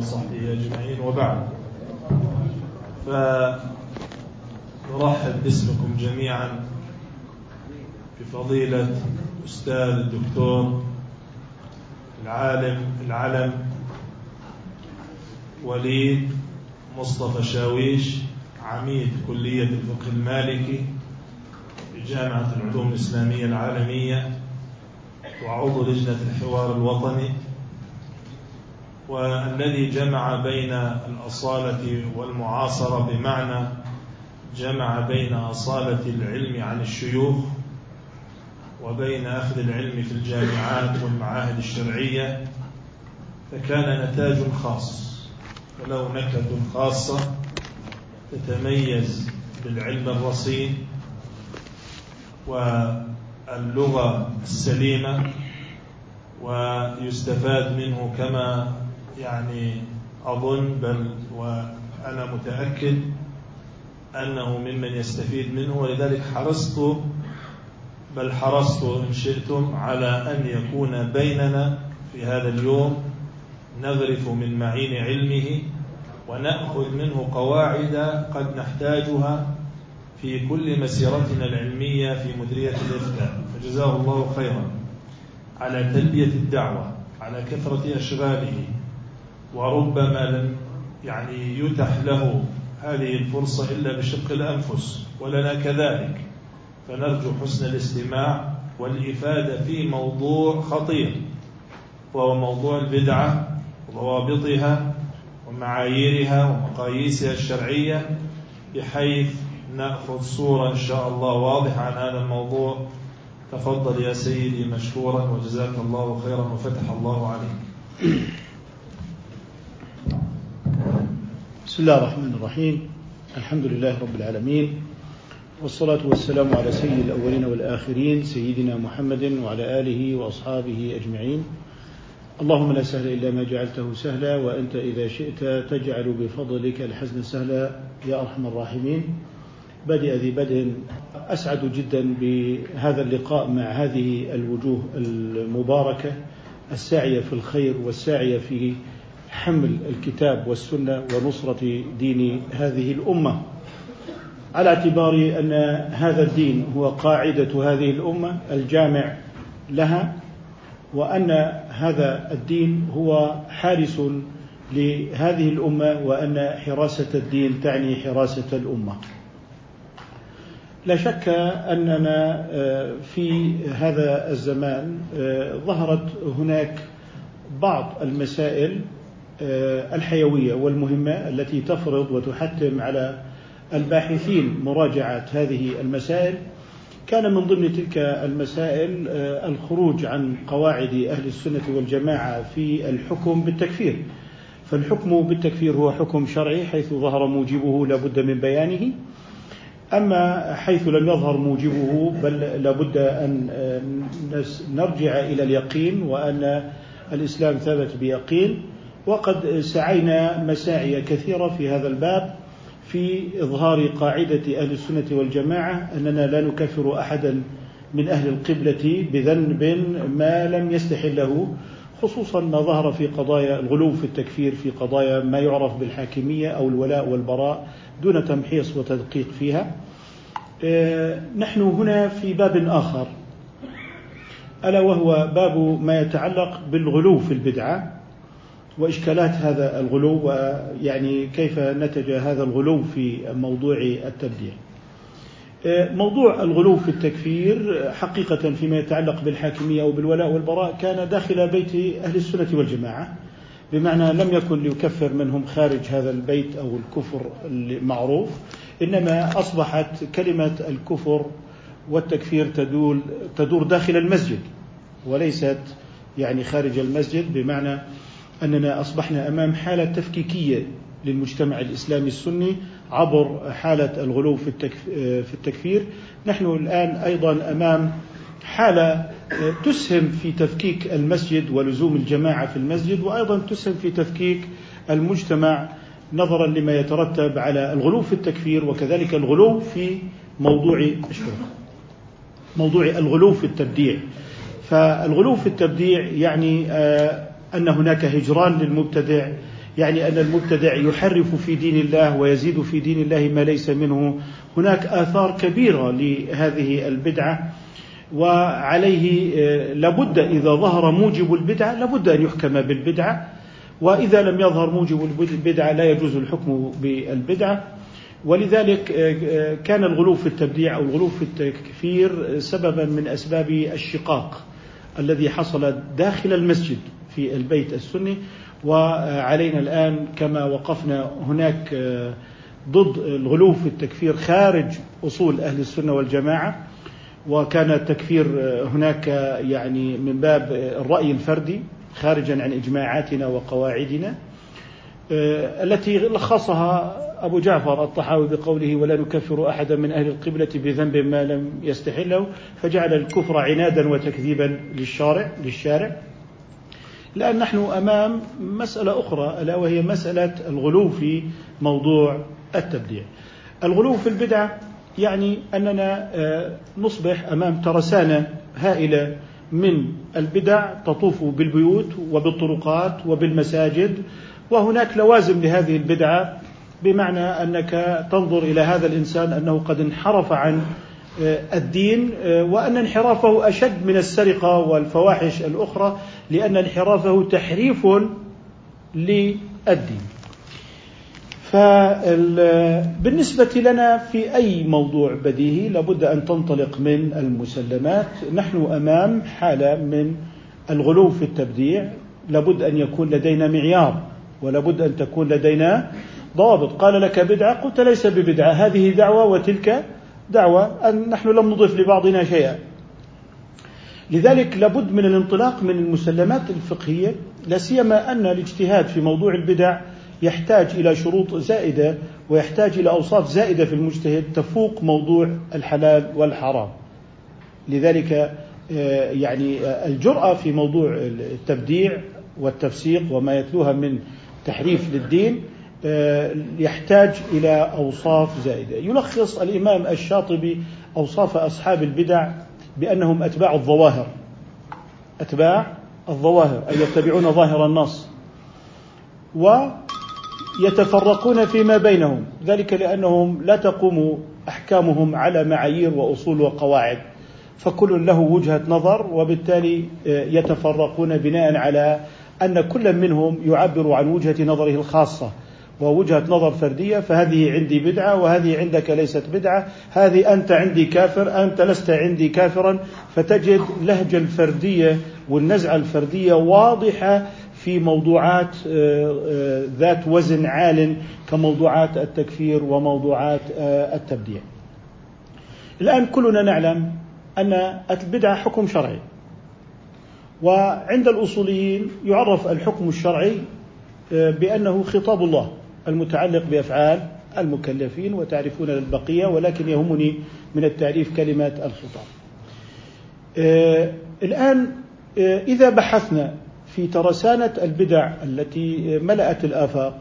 وصحبه أجمعين وبعد. فنرحب باسمكم جميعا بفضيلة أستاذ الدكتور العالم العلم وليد مصطفى شاويش عميد كلية الفقه المالكي بجامعة العلوم الإسلامية العالمية وعضو لجنة الحوار الوطني. والذي جمع بين الأصالة والمعاصرة بمعنى جمع بين أصالة العلم عن الشيوخ وبين أخذ العلم في الجامعات والمعاهد الشرعية فكان نتاج خاص. وله نكهة خاصة تتميز بالعلم الرصين واللغة السليمة ويستفاد منه كما يعني أظن بل وأنا متأكد أنه ممن يستفيد منه ولذلك حرصت بل حرصت إن شئتم على أن يكون بيننا في هذا اليوم نغرف من معين علمه ونأخذ منه قواعد قد نحتاجها في كل مسيرتنا العلمية في مديرية الإفتاء. فجزاه الله خيرا على تلبية الدعوة على كثرة أشغاله. وربما لم يعني يتح له هذه الفرصة إلا بشق الأنفس ولنا كذلك. فنرجو حسن الاستماع والإفادة في موضوع خطير وهو موضوع البدعة وضوابطها ومعاييرها ومقاييسها الشرعية بحيث نأخذ صورة إن شاء الله واضحة عن هذا الموضوع. تفضل يا سيدي مشكورا وجزاك الله خيرا وفتح الله عليك. بسم الله الرحمن الرحيم. الحمد لله رب العالمين. والصلاة والسلام على سيد الأولين والآخرين سيدنا محمد وعلى آله وأصحابه أجمعين. اللهم لا سهل إلا ما جعلته سهلا وأنت إذا شئت تجعل بفضلك الحزن سهلا يا أرحم الراحمين. بدأ ذي بدء أسعد جدا بهذا اللقاء مع هذه الوجوه المباركة الساعية في الخير والساعية في حمل الكتاب والسنة ونصرة دين هذه الأمة. على اعتبار أن هذا الدين هو قاعدة هذه الأمة الجامع لها وأن هذا الدين هو حارس لهذه الأمة وأن حراسة الدين تعني حراسة الأمة. لا شك أننا في هذا الزمان ظهرت هناك بعض المسائل الحيوية والمهمة التي تفرض وتحتم على الباحثين مراجعة هذه المسائل. كان من ضمن تلك المسائل الخروج عن قواعد أهل السنة والجماعة في الحكم بالتكفير. فالحكم بالتكفير هو حكم شرعي حيث ظهر موجبه لابد من بيانه. أما حيث لم يظهر موجبه بل لابد أن نرجع إلى اليقين وأن الإسلام ثبت بيقين. وقد سعينا مساعي كثيرة في هذا الباب في إظهار قاعدة أهل السنة والجماعة أننا لا نكفر أحدا من أهل القبلة بذنب ما لم يستحله خصوصا ما ظهر في قضايا الغلو في التكفير في قضايا ما يعرف بالحاكمية أو الولاء والبراء دون تمحيص وتدقيق فيها. نحن هنا في باب آخر ألا وهو باب ما يتعلق بالغلو في البدعة. وإشكالات هذا الغلو ويعني كيف نتج هذا الغلو في موضوع التبديع. موضوع الغلو في التكفير حقيقة فيما يتعلق بالحاكمية أو بالولاء والبراء كان داخل بيت أهل السنة والجماعة. بمعنى لم يكن ليكفر منهم خارج هذا البيت أو الكفر المعروف إنما أصبحت كلمة الكفر والتكفير تدول تدور داخل المسجد وليست يعني خارج المسجد بمعنى أننا أصبحنا أمام حالة تفكيكية للمجتمع الإسلامي السني عبر حالة الغلو في التكفير. نحن الآن أيضا أمام حالة تسهم في تفكيك المسجد ولزوم الجماعة في المسجد وأيضا تسهم في تفكيك المجتمع نظرا لما يترتب على الغلو في التكفير وكذلك الغلو في موضوع موضوع الغلو في التبديع. فالغلو في التبديع يعني أن هناك هجران للمبتدع يعني أن المبتدع يحرف في دين الله ويزيد في دين الله ما ليس منه. هناك آثار كبيرة لهذه البدعة وعليه آه، لابد إذا ظهر موجب البدعة لابد أن يحكم بالبدعة وإذا لم يظهر موجب البدعة لا يجوز الحكم بالبدعة. ولذلك آه، آه، كان الغلو في التبديع أو الغلو في التكفير سببا من أسباب الشقاق الذي حصل داخل المسجد. في البيت السني وعلينا الآن كما وقفنا هناك ضد الغلو في التكفير خارج أصول أهل السنة والجماعة. وكان التكفير هناك يعني من باب الرأي الفردي خارجا عن إجماعاتنا وقواعدنا آه، التي لخصها أبو جعفر الطحاوي بقوله ولا نكفر أحدا من أهل القبلة بذنب ما لم يستحله فجعل الكفر عنادا وتكذيبا للشارع للشارع. الآن نحن أمام مسألة أخرى ألا وهي مسألة الغلو في موضوع التبديع. الغلو في البدعة يعني أننا آه، نصبح أمام ترسانة هائلة من البدع تطوف بالبيوت وبالطرقات وبالمساجد وهناك لوازم لهذه البدعة بمعنى أنك تنظر إلى هذا الإنسان أنه قد انحرف عن آه، الدين آه، وأن انحرافه أشد من السرقة والفواحش الأخرى. لأن انحرافه تحريف للدين. فبالنسبة لنا في أي موضوع بديهي لابد أن تنطلق من المسلمات. نحن أمام حالة من الغلو في التبديع. لابد أن يكون لدينا معيار ولابد أن تكون لدينا ضابط قال لك بدعة قلت ليس ببدعة. هذه دعوة وتلك دعوة. أن نحن لم نضيف لبعضنا شيئا. لذلك لابد من الانطلاق من المسلمات الفقهية لا سيما أن الاجتهاد في موضوع البدع يحتاج إلى شروط زائدة ويحتاج إلى أوصاف زائدة في المجتهد تفوق موضوع الحلال والحرام. لذلك آه، يعني آه، الجرأة في موضوع التبديع والتفسيق وما يتلوها من تحريف للدين آه، يحتاج إلى أوصاف زائدة. يلخص الإمام الشاطبي أوصاف أصحاب البدع بأنهم أتباع الظواهر. أتباع الظواهر أي يتبعون ظاهر النص. ويتفرقون فيما بينهم. ذلك لأنهم لا تقوم أحكامهم على معايير وأصول وقواعد. فكل له وجهة نظر وبالتالي آه، يتفرقون بناء على أن كل منهم يعبر عن وجهة نظره الخاصة. ووجهة نظر فردية فهذه عندي بدعة وهذه عندك ليست بدعة هذه أنت عندي كافر أنت لست عندي كافرا فتجد لهجة الفردية والنزعة الفردية واضحة في موضوعات آه، آه، ذات وزن عال كموضوعات التكفير وموضوعات آه، التبديع. الآن كلنا نعلم أن البدعة حكم شرعي. وعند الأصوليين يعرف الحكم الشرعي بأنه خطاب الله المتعلق بأفعال المكلفين وتعرفون البقية ولكن يهمني من التعريف كلمه الخطاب. آه الآن آه إذا بحثنا في ترسانة البدع التي ملأت الآفاق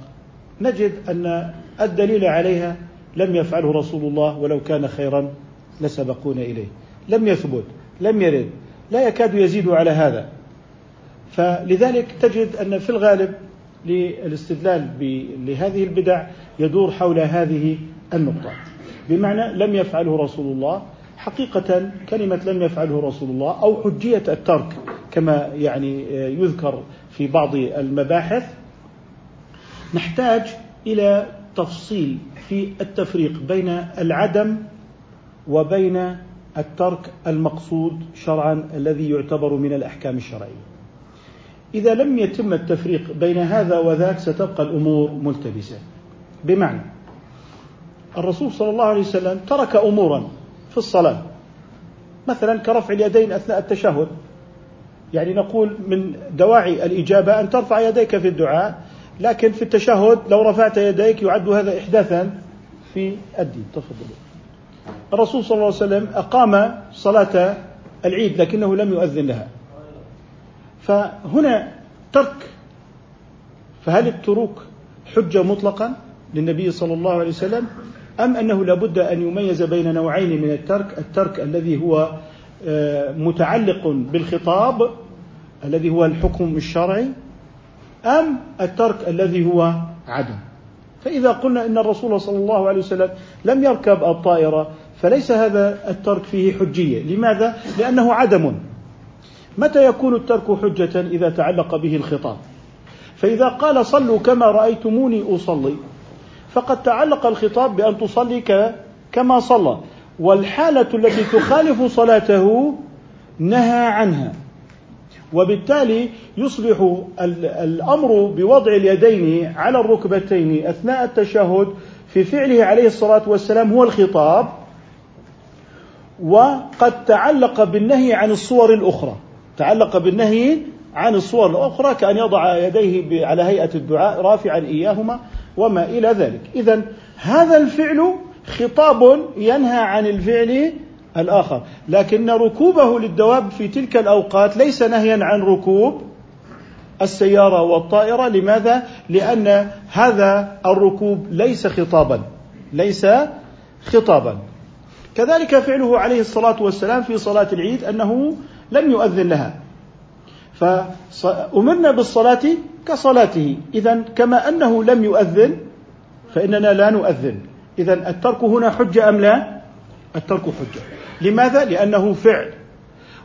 نجد أن الدليل عليها لم يفعله رسول الله ولو كان خيرا لسبقونا إليه. لم يثبت، لم يرد، لا يكاد يزيد على هذا. فلذلك تجد أن في الغالب للاستدلال لهذه البدع يدور حول هذه النقطة. بمعنى لم يفعله رسول الله حقيقة كلمة لم يفعله رسول الله أو حجية الترك كما يعني يذكر في بعض المباحث نحتاج إلى تفصيل في التفريق بين العدم وبين الترك المقصود شرعا الذي يعتبر من الأحكام الشرعية. إذا لم يتم التفريق بين هذا وذاك ستبقى الأمور ملتبسة. بمعنى الرسول صلى الله عليه وسلم ترك أمورا في الصلاة مثلا كرفع اليدين أثناء التشهد. يعني نقول من دواعي الإجابة أن ترفع يديك في الدعاء لكن في التشهد لو رفعت يديك يعد هذا إحداثا في الدين. تفضل. الرسول صلى الله عليه وسلم أقام صلاة العيد لكنه لم يؤذن لها. فهنا ترك فهل التروك حجة مطلقا للنبي صلى الله عليه وسلم أم أنه لابد أن يميز بين نوعين من الترك؟ الترك الذي هو آه، متعلق بالخطاب الذي هو الحكم الشرعي أم الترك الذي هو عدم. فإذا قلنا إن الرسول صلى الله عليه وسلم لم يركب الطائرة فليس هذا الترك فيه حجية. لماذا؟ لأنه عدم. متى يكون الترك حجة إذا تعلق به الخطاب؟ فإذا قال صلوا كما رأيتموني أصلي فقد تعلق الخطاب بأن تصلي كما صلى. والحالة التي تخالف صلاته نهى عنها. وبالتالي يصبح الأمر بوضع اليدين على الركبتين أثناء التشهد في فعله عليه الصلاة والسلام هو الخطاب وقد تعلق بالنهي عن الصور الأخرى. تعلق بالنهي عن الصور الأخرى كأن يضع يديه على هيئة الدعاء رافعا إياهما وما إلى ذلك. اذا هذا الفعل خطاب ينهى عن الفعل الآخر لكن ركوبه للدواب في تلك الأوقات ليس نهيا عن ركوب السيارة والطائرة. لماذا؟ لأن هذا الركوب ليس خطابا ليس خطابا. كذلك فعله عليه الصلاة والسلام في صلاة العيد أنه لم يؤذن لها. فأمرنا بالصلاة كصلاته. إذا كما أنه لم يؤذن فإننا لا نؤذن. إذا الترك هنا حجة أم لا؟ الترك حجة. لماذا؟ لأنه فعل.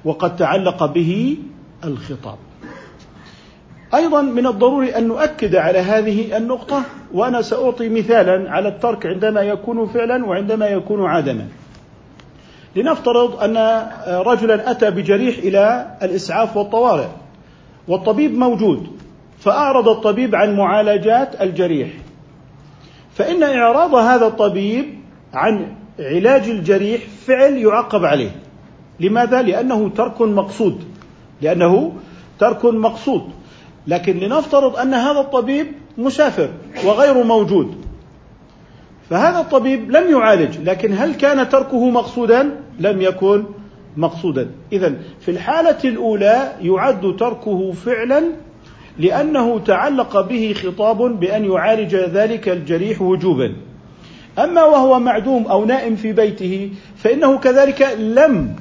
وقد تعلق به الخطاب. أيضا من الضروري أن نؤكد على هذه النقطة وأنا سأعطي مثالا على الترك عندما يكون فعلا وعندما يكون عدما لنفترض أن رجلا أتى بجريح إلى الإسعاف والطوارئ والطبيب موجود فأعرض الطبيب عن معالجات الجريح. فإن إعراض هذا الطبيب عن علاج الجريح فعل يعقب عليه. لماذا؟ لأنه ترك مقصود. لأنه ترك مقصود. لكن لنفترض أن هذا الطبيب مسافر وغير موجود. فهذا الطبيب لم يعالج لكن هل كان تركه مقصودا؟ لم يكن مقصودا. اذا في الحالة الأولى يعد تركه فعلا لأنه تعلق به خطاب بأن يعالج ذلك الجريح وجوبا. أما وهو معدوم أو نائم في بيته فإنه كذلك لم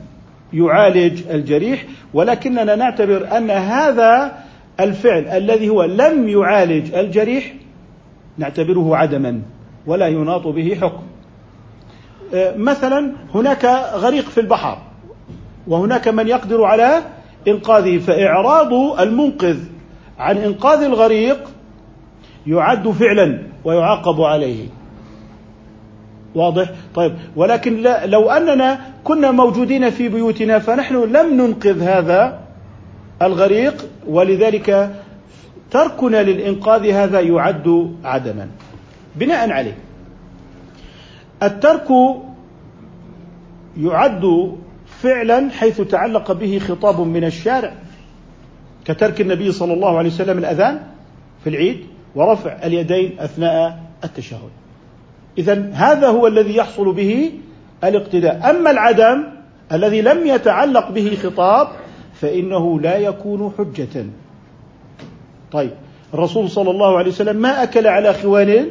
يعالج الجريح ولكننا نعتبر أن هذا الفعل الذي هو لم يعالج الجريح نعتبره عدما ولا يناط به حكم. مثلا هناك غريق في البحر وهناك من يقدر على إنقاذه فإعراض المنقذ عن إنقاذ الغريق يعد فعلا ويعاقب عليه. واضح؟ طيب ولكن لا لو أننا كنا موجودين في بيوتنا فنحن لم ننقذ هذا الغريق ولذلك تركنا للإنقاذ هذا يعد عدما. بناء عليه. الترك يعد فعلا حيث تعلق به خطاب من الشارع كترك النبي صلى الله عليه وسلم الأذان في العيد ورفع اليدين أثناء التشهد. إذا هذا هو الذي يحصل به الاقتداء. أما العدم الذي لم يتعلق به خطاب فإنه لا يكون حجة. طيب الرسول صلى الله عليه وسلم ما أكل على خوان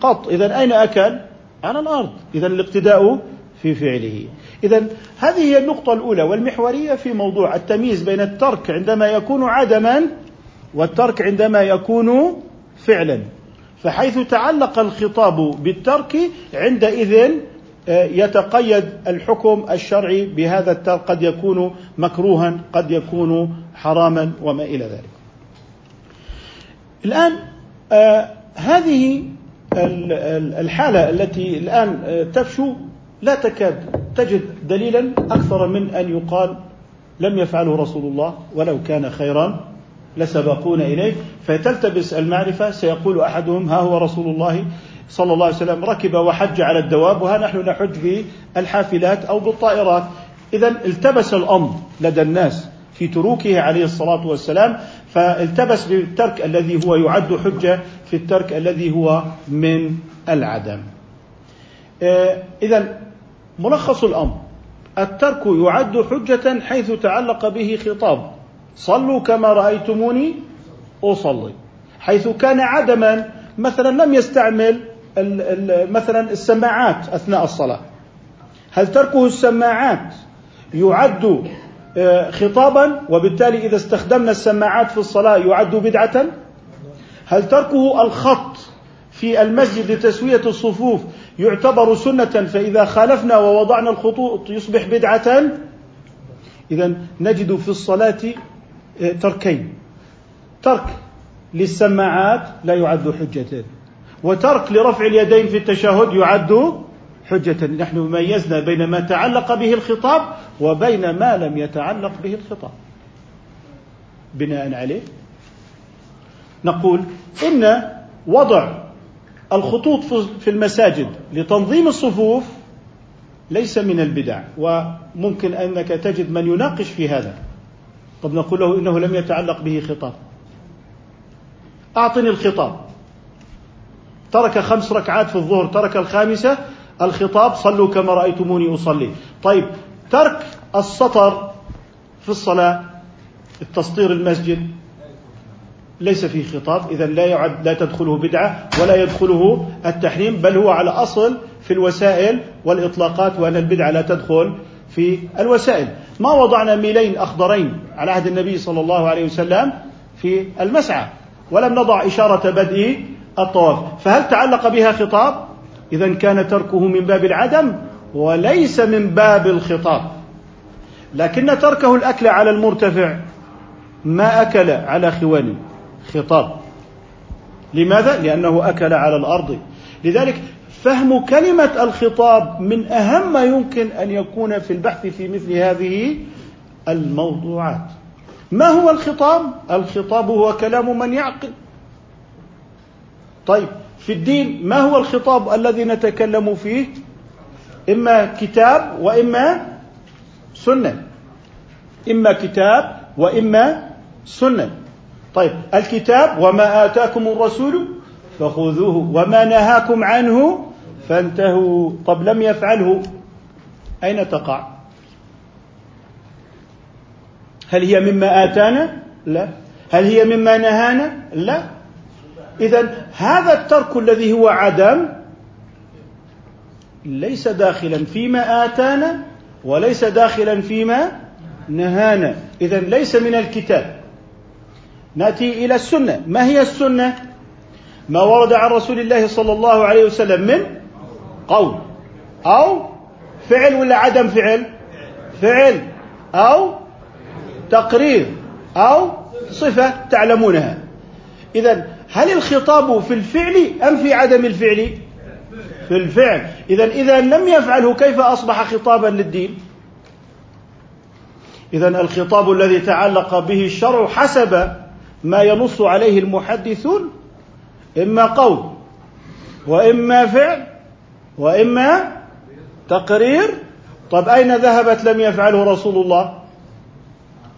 قط. إذا أين أكل؟ على الأرض. إذا الاقتداء في فعله. إذا هذه هي النقطة الأولى والمحورية في موضوع التمييز بين الترك عندما يكون عدما والترك عندما يكون فعلا. فحيث تعلق الخطاب بالترك عندئذ آه، يتقيد الحكم الشرعي بهذا الترك. قد يكون مكروها قد يكون حراما وما إلى ذلك. الآن آه، هذه الحالة التي الآن آه، تفشو لا تكاد تجد دليلا أكثر من أن يقال لم يفعله رسول الله ولو كان خيرا لسبقون إليه. فتلتبس المعرفة سيقول أحدهم ها هو رسول الله صلى الله عليه وسلم ركب وحج على الدواب وها نحن نحج بالحافلات أو بالطائرات. إذا التبس الأمر لدى الناس في تروكه عليه الصلاة والسلام. فالتبس بالترك الذي هو يعد حجة في الترك الذي هو من العدم. آه، إذا ملخص الأمر. الترك يعد حجة حيث تعلق به خطاب. صلوا كما رأيتموني أصلي. حيث كان عدما مثلا لم يستعمل مثلا السماعات أثناء الصلاة. هل تركه السماعات يعد خطابا وبالتالي إذا استخدمنا السماعات في الصلاة يعد بدعة؟ هل تركه الخط في المسجد لتسوية الصفوف يعتبر سنة فإذا خالفنا ووضعنا الخطوط يصبح بدعة؟ إذا نجد في الصلاة آه، تركين. ترك للسماعات لا يعد حجة وترك لرفع اليدين في التشهد يعد حجة نحن ميزنا بين ما تعلق به الخطاب وبين ما لم يتعلق به الخطاب. بناء عليه نقول إن وضع الخطوط في المساجد لتنظيم الصفوف ليس من البدع وممكن أنك تجد من يناقش في هذا. طب نقول له إنه لم يتعلق به خطاب. أعطني الخطاب. ترك خمس ركعات في الظهر ترك الخامسة الخطاب صلوا كما رأيتموني أصلي. طيب ترك السطر في الصلاة التسطير المسجد ليس فيه خطاب اذا لا يعد لا تدخله بدعة ولا يدخله التحريم بل هو على أصل في الوسائل والإطلاقات وأن البدعة لا تدخل في الوسائل. ما وضعنا ميلين أخضرين على عهد النبي صلى الله عليه وسلم في المسعى ولم نضع إشارة بدء الطواف. فهل تعلق بها خطاب؟ اذا كان تركه من باب العدم وليس من باب الخطاب. لكن تركه الأكل على المرتفع. ما أكل على خوان خطاب. لماذا؟ لأنه أكل على الأرض. لذلك فهم كلمة الخطاب من أهم ما يمكن أن يكون في البحث في مثل هذه الموضوعات. ما هو الخطاب؟ الخطاب هو كلام من يعقل. طيب في الدين ما هو الخطاب الذي نتكلم فيه؟ إما كتاب وإما سنة. إما كتاب وإما سنة. طيب الكتاب وما آتاكم الرسول فخذوه وما نهاكم عنه فانتهوا. طب لم يفعله أين تقع؟ هل هي مما آتانا؟ لا. هل هي مما نهانا؟ لا. إذا هذا الترك الذي هو عدم ليس داخلا فيما آتانا وليس داخلا فيما نهانا. إذا ليس من الكتاب. نأتي إلى السنة. ما هي السنة؟ ما ورد عن رسول الله صلى الله عليه وسلم من قول أو فعل ولا عدم فعل؟ فعل أو تقرير أو صفة تعلمونها. اذا هل الخطاب في الفعل أم في عدم الفعل؟ في الفعل إذا اذا لم يفعله كيف أصبح خطابا للدين؟ اذا الخطاب الذي تعلق به الشرع حسب ما ينص عليه المحدثون إما قول وإما فعل وإما تقرير. طب أين ذهبت لم يفعله رسول الله؟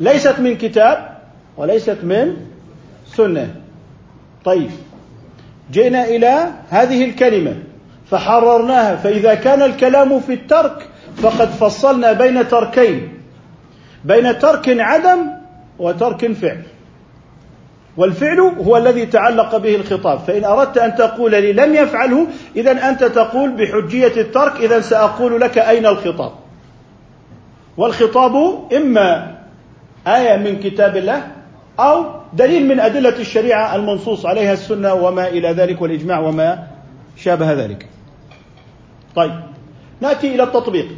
ليست من كتاب وليست من سنة. طيب جئنا إلى هذه الكلمة. فحررناها. فإذا كان الكلام في الترك فقد فصلنا بين تركين. بين ترك عدم وترك فعل. والفعل هو الذي تعلق به الخطاب. فإن أردت أن تقول لي لم يفعله إذا أنت تقول بحجية الترك إذا سأقول لك أين الخطاب. والخطاب إما آية من كتاب الله أو دليل من أدلة الشريعة المنصوص عليها السنة وما إلى ذلك والإجماع وما شابه ذلك. طيب. نأتي إلى التطبيق.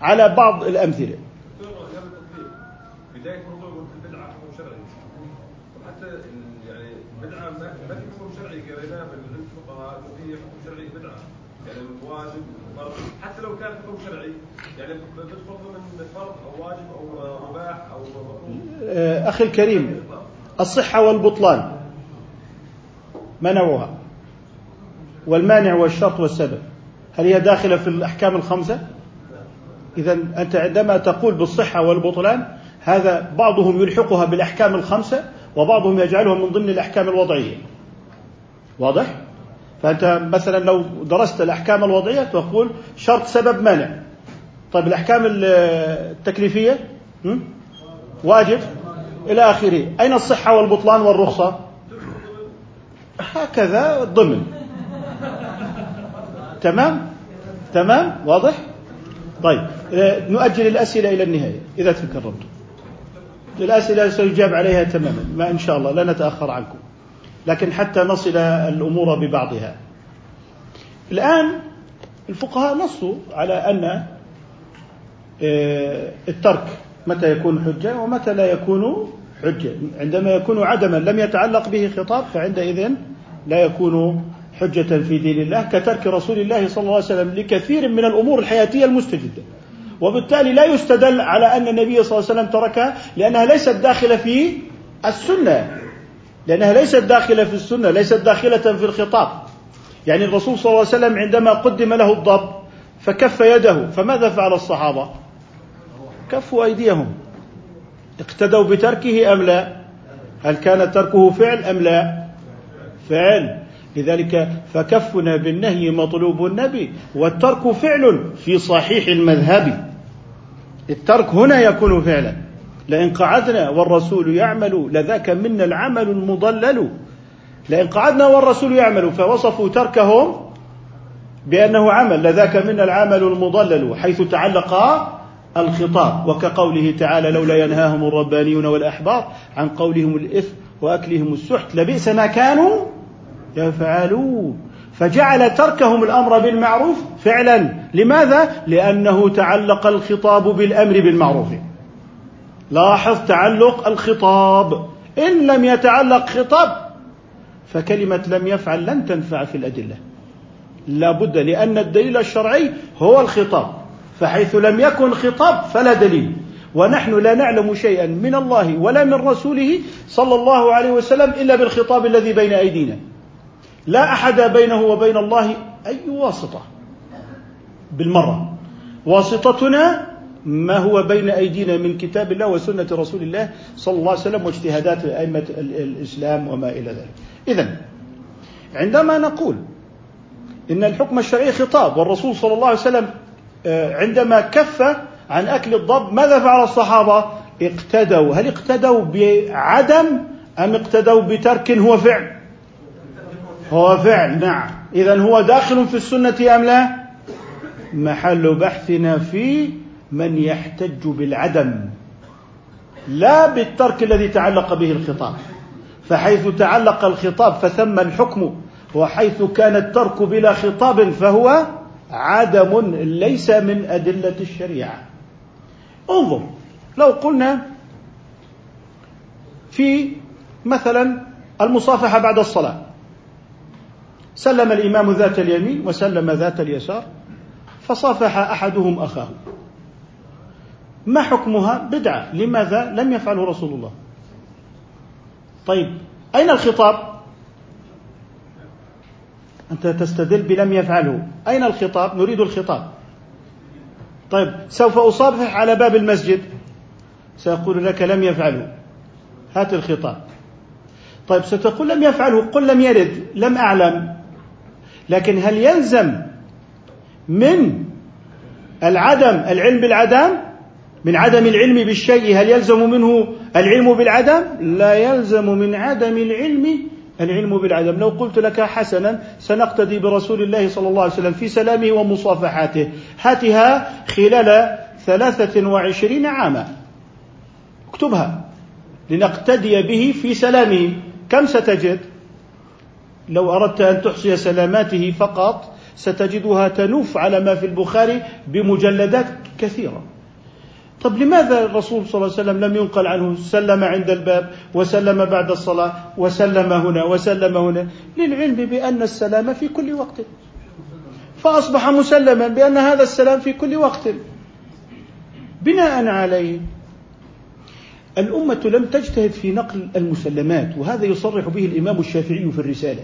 على بعض الأمثلة. حتى لو كان حكم شرعي يعني تدخل ضمن فرض أو واجب أو مباح أو أخي الكريم الصحة والبطلان ما نوعها والمانع والشرط والسبب. هل هي داخلة في الأحكام الخمسة؟ اذا أنت عندما تقول بالصحة والبطلان هذا بعضهم يلحقها بالأحكام الخمسة وبعضهم يجعلها من ضمن الأحكام الوضعية. واضح؟ فأنت مثلا لو درست الأحكام الوضعية تقول شرط سبب مانع طيب الأحكام التكليفية؟ واجب. إلى آخره. أين الصحة والبطلان والرخصة؟ هكذا ضمن. تمام؟ تمام؟ واضح؟ طيب نؤجل الأسئلة إلى النهاية إذا تكرمت الأسئلة سيجاب عليها تماما ما إن شاء الله لا نتأخر عنكم. لكن حتى نصل الأمور ببعضها. الآن الفقهاء نصوا على أن آه، الترك متى يكون حجة ومتى لا يكون حجة. عندما يكون عدما لم يتعلق به خطاب فعندئذ لا يكون حجة في دين الله كترك رسول الله صلى الله عليه وسلم لكثير من الأمور الحياتية المستجدة. وبالتالي لا يستدل على أن النبي صلى الله عليه وسلم تركها لأنها ليست داخلة في السنة. لأنها ليست داخلة في السنة ليست داخلة في الخطاب. يعني الرسول صلى الله عليه وسلم عندما قدم له الضب فكف يده. فماذا فعل الصحابة؟ كفوا أيديهم. اقتدوا بتركه أم لا؟ هل كان تركه فعل أم لا؟ فعل. لذلك فكفنا بالنهي مطلوب النبي والترك فعل في صحيح المذهب. الترك هنا يكون فعلا. لئن قعدنا والرسول يعمل لذاك منا العمل المضلل. لئن قعدنا والرسول يعمل فوصفوا تركهم بأنه عمل لذاك منا العمل المضلل حيث تعلق الخطاب. وكقوله تعالى لولا ينهاهم الربانيون والأحبار عن قولهم الإثم وأكلهم السحت لبئس ما كانوا يفعلون. فجعل تركهم الأمر بالمعروف فعلا. لماذا؟ لأنه تعلق الخطاب بالأمر بالمعروف. لاحظ تعلق الخطاب. إن لم يتعلق خطاب فكلمة لم يفعل لن تنفع في الأدلة. لا بد لأن الدليل الشرعي هو الخطاب. فحيث لم يكن خطاب فلا دليل. ونحن لا نعلم شيئا من الله ولا من رسوله صلى الله عليه وسلم إلا بالخطاب الذي بين أيدينا. لا أحد بينه وبين الله أي واسطة بالمرة. واسطتنا ما هو بين أيدينا من كتاب الله وسنة رسول الله صلى الله عليه وسلم واجتهادات أئمة الإسلام وما إلى ذلك. إذا عندما نقول إن الحكم الشرعي خطاب والرسول صلى الله عليه وسلم آه، عندما كف عن أكل الضب ماذا فعل الصحابة؟ اقتدوا. هل اقتدوا بعدم أم اقتدوا بترك هو فعل؟ هو فعل نعم. إذا هو داخل في السنة أم لا؟ محل بحثنا في من يحتج بالعدم لا بالترك الذي تعلق به الخطاب. فحيث تعلق الخطاب فثم الحكم وحيث كان الترك بلا خطاب فهو عدم ليس من أدلة الشريعة. انظر لو قلنا في مثلا المصافحة بعد الصلاة. سلم الإمام ذات اليمين وسلم ذات اليسار فصافح أحدهم أخاه. ما حكمها؟ بدعة. لماذا؟ لم يفعله رسول الله. طيب أين الخطاب؟ أنت تستدل بلم يفعله. أين الخطاب؟ نريد الخطاب. طيب سوف أصافح على باب المسجد. سأقول لك لم يفعله. هات الخطاب. طيب ستقول لم يفعله؟ قل لم يرد. لم أعلم. لكن هل يلزم من العدم العلم بالعدم؟ من عدم العلم بالشيء هل يلزم منه العلم بالعدم؟ لا يلزم من عدم العلم العلم بالعدم. لو قلت لك حسنا سنقتدي برسول الله صلى الله عليه وسلم في سلامه ومصافحاته. هاتها خلال ثلاثة وعشرين عاما. اكتبها. لنقتدي به في سلامه. كم ستجد؟ لو أردت أن تحصي سلاماته فقط ستجدها تنوف على ما في البخاري بمجلدات كثيرة. طب لماذا الرسول صلى الله عليه وسلم لم ينقل عنه؟ سلم عند الباب وسلم بعد الصلاة وسلم هنا وسلم هنا. للعلم بأن السلام في كل وقت. فأصبح مسلما بأن هذا السلام في كل وقت. بناء عليه الأمة لم تجتهد في نقل المسلمات وهذا يصرح به الإمام الشافعي في الرسالة.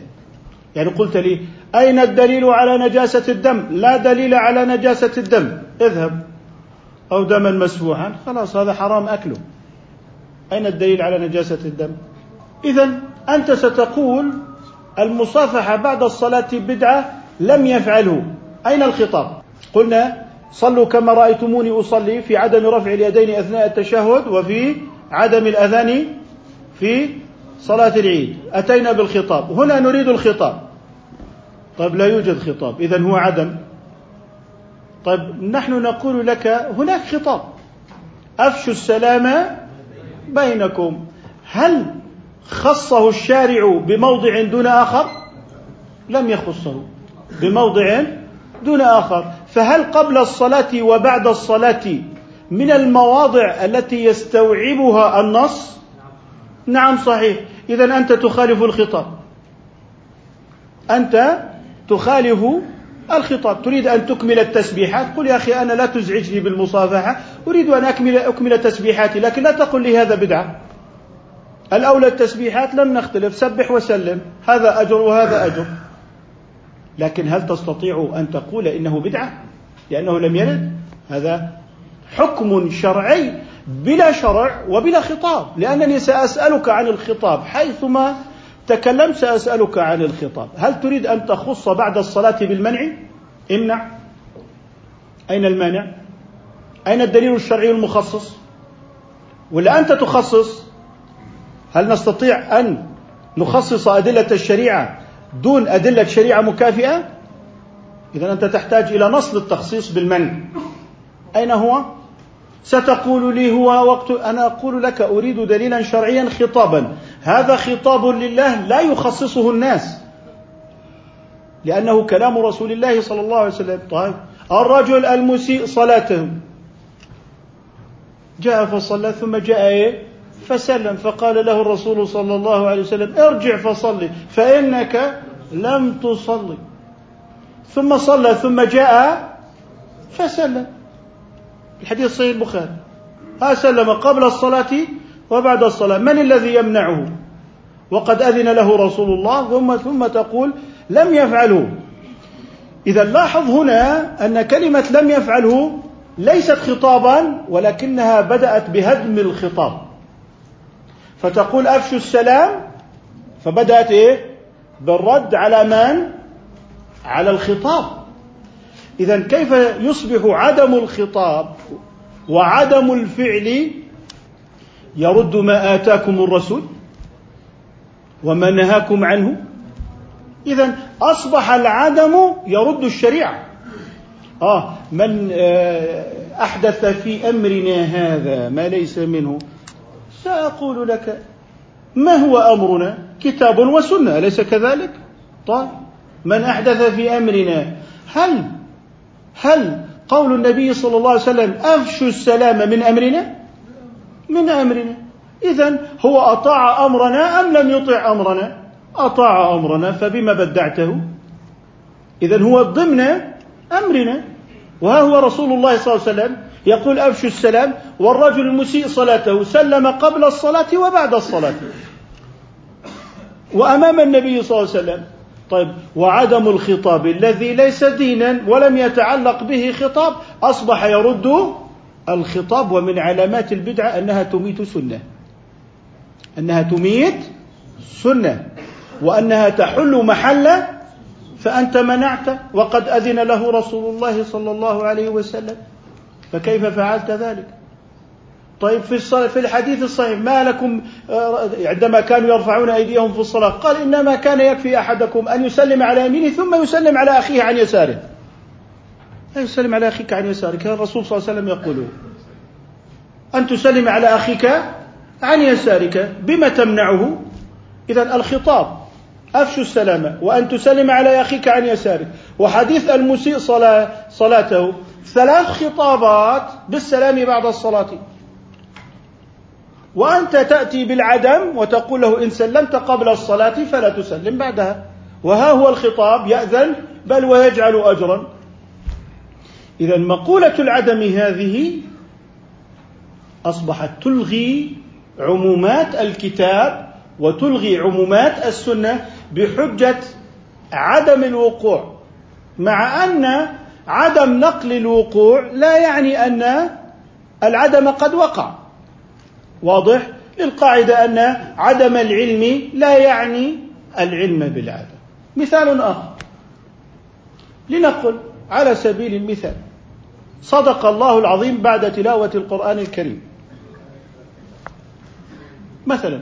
يعني قلت لي أين الدليل على نجاسة الدم؟ لا دليل على نجاسة الدم. اذهب. أو دما مسفوحا؟ خلاص هذا حرام أكله. أين الدليل على نجاسة الدم؟ إذا أنت ستقول المصافحة بعد الصلاة بدعة لم يفعله أين الخطاب؟ قلنا صلوا كما رأيتموني أصلي في عدم رفع اليدين أثناء التشهد وفي عدم الأذان في صلاة العيد. أتينا بالخطاب. هنا نريد الخطاب. طيب لا يوجد خطاب. إذا هو عدم. طيب نحن نقول لك هناك خطاب. أفشوا السلام بينكم. هل خصه الشارع بموضع دون آخر؟ لم يخصه. بموضع دون آخر. فهل قبل الصلاة وبعد الصلاة من المواضع التي يستوعبها النص؟ نعم صحيح. إذا أنت تخالف الخطاب. أنت تخالف الخطاب. تريد أن تكمل التسبيحات؟ قل يا أخي أنا لا تزعجني بالمصافحة. أريد أن أكمل, أكمل تسبيحاتي لكن لا تقل لي هذا بدعة. الأولى التسبيحات لم نختلف. سبح وسلم. هذا أجر وهذا أجر. لكن هل تستطيع أن تقول إنه بدعة؟ لأنه لم يرد؟ هذا حكم شرعي بلا شرع وبلا خطاب. لأنني سأسألك عن الخطاب حيثما تكلمت سأسألك عن الخطاب. هل تريد أن تخص بعد الصلاة بالمنع؟ امنع أين المانع؟ أين الدليل الشرعي المخصص؟ ولا أنت تخصص؟ هل نستطيع أن نخصص أدلة الشريعة دون أدلة شريعة مكافئة؟ إذا أنت تحتاج إلى نص للتخصيص بالمنع. أين هو؟ ستقول لي هو وقت أنا أقول لك أريد دليلا شرعيا خطابا. هذا خطاب لله لا يخصصه الناس. لأنه كلام رسول الله صلى الله عليه وسلم. طيب. الرجل المسيء صلاته. جاء فصلى ثم جاء إيه؟ فسلم. فقال له الرسول صلى الله عليه وسلم ارجع فصلي فإنك لم تصلي. ثم صلى ثم جاء فسلم. الحديث صحيح البخاري. ها سلم قبل الصلاة وبعد الصلاة من الذي يمنعه؟ وقد أذن له رسول الله ثم ثم تقول لم يفعله. إذا لاحظ هنا أن كلمة لم يفعله ليست خطابا ولكنها بدأت بهدم الخطاب. فتقول أفشوا السلام. فبدأت إيه؟ بالرد على من؟ على الخطاب. إذا كيف يصبح عدم الخطاب؟ وعدم الفعل يرد ما آتاكم الرسول وما نهاكم عنه. إذا أصبح العدم يرد الشريعة. آه من آه أحدث في أمرنا هذا ما ليس منه سأقول لك ما هو أمرنا؟ كتاب وسنة أليس كذلك؟ طيب من أحدث في أمرنا هل هل قول النبي صلى الله عليه وسلم أفشوا السلام من أمرنا؟ من أمرنا. إذا هو أطاع أمرنا أم لم يطع أمرنا؟ أطاع أمرنا فبما بدعته؟ إذا هو ضمن أمرنا. وها هو رسول الله صلى الله عليه وسلم يقول أفشوا السلام والرجل المسيء صلاته سلم قبل الصلاة وبعد الصلاة. وأمام النبي صلى الله عليه وسلم طيب وعدم الخطاب الذي ليس دينا ولم يتعلق به خطاب أصبح يرد الخطاب ومن علامات البدعة أنها تميت سنة. أنها تميت سنة. وأنها تحل محل فأنت منعت وقد أذن له رسول الله صلى الله عليه وسلم. فكيف فعلت ذلك؟ طيب في الصلاة في الحديث الصحيح ما لكم آه، عندما كانوا يرفعون أيديهم في الصلاة قال إنما كان يكفي أحدكم أن يسلم على يمينه ثم يسلم على أخيه عن يساره. لا يسلم على أخيك عن يسارك كان الرسول صلى الله عليه وسلم يقول. أن تسلم على أخيك عن يسارك بما تمنعه؟ إذا الخطاب أفشوا السلام وأن تسلم على أخيك عن يسارك. وحديث المسيء صلاة صلاته ثلاث خطابات بالسلام بعد الصلاة. وأنت تأتي بالعدم وتقول له إن سلمت قبل الصلاة فلا تسلم بعدها. وها هو الخطاب يأذن بل ويجعل أجرا. إذا مقولة العدم هذه أصبحت تلغي عمومات الكتاب وتلغي عمومات السنة بحجة عدم الوقوع مع أن عدم نقل الوقوع لا يعني أن العدم قد وقع. واضح للقاعدة أن عدم العلم لا يعني العلم بالعدم. مثال آخر. لنقل على سبيل المثال. صدق الله العظيم بعد تلاوة القرآن الكريم. مثلا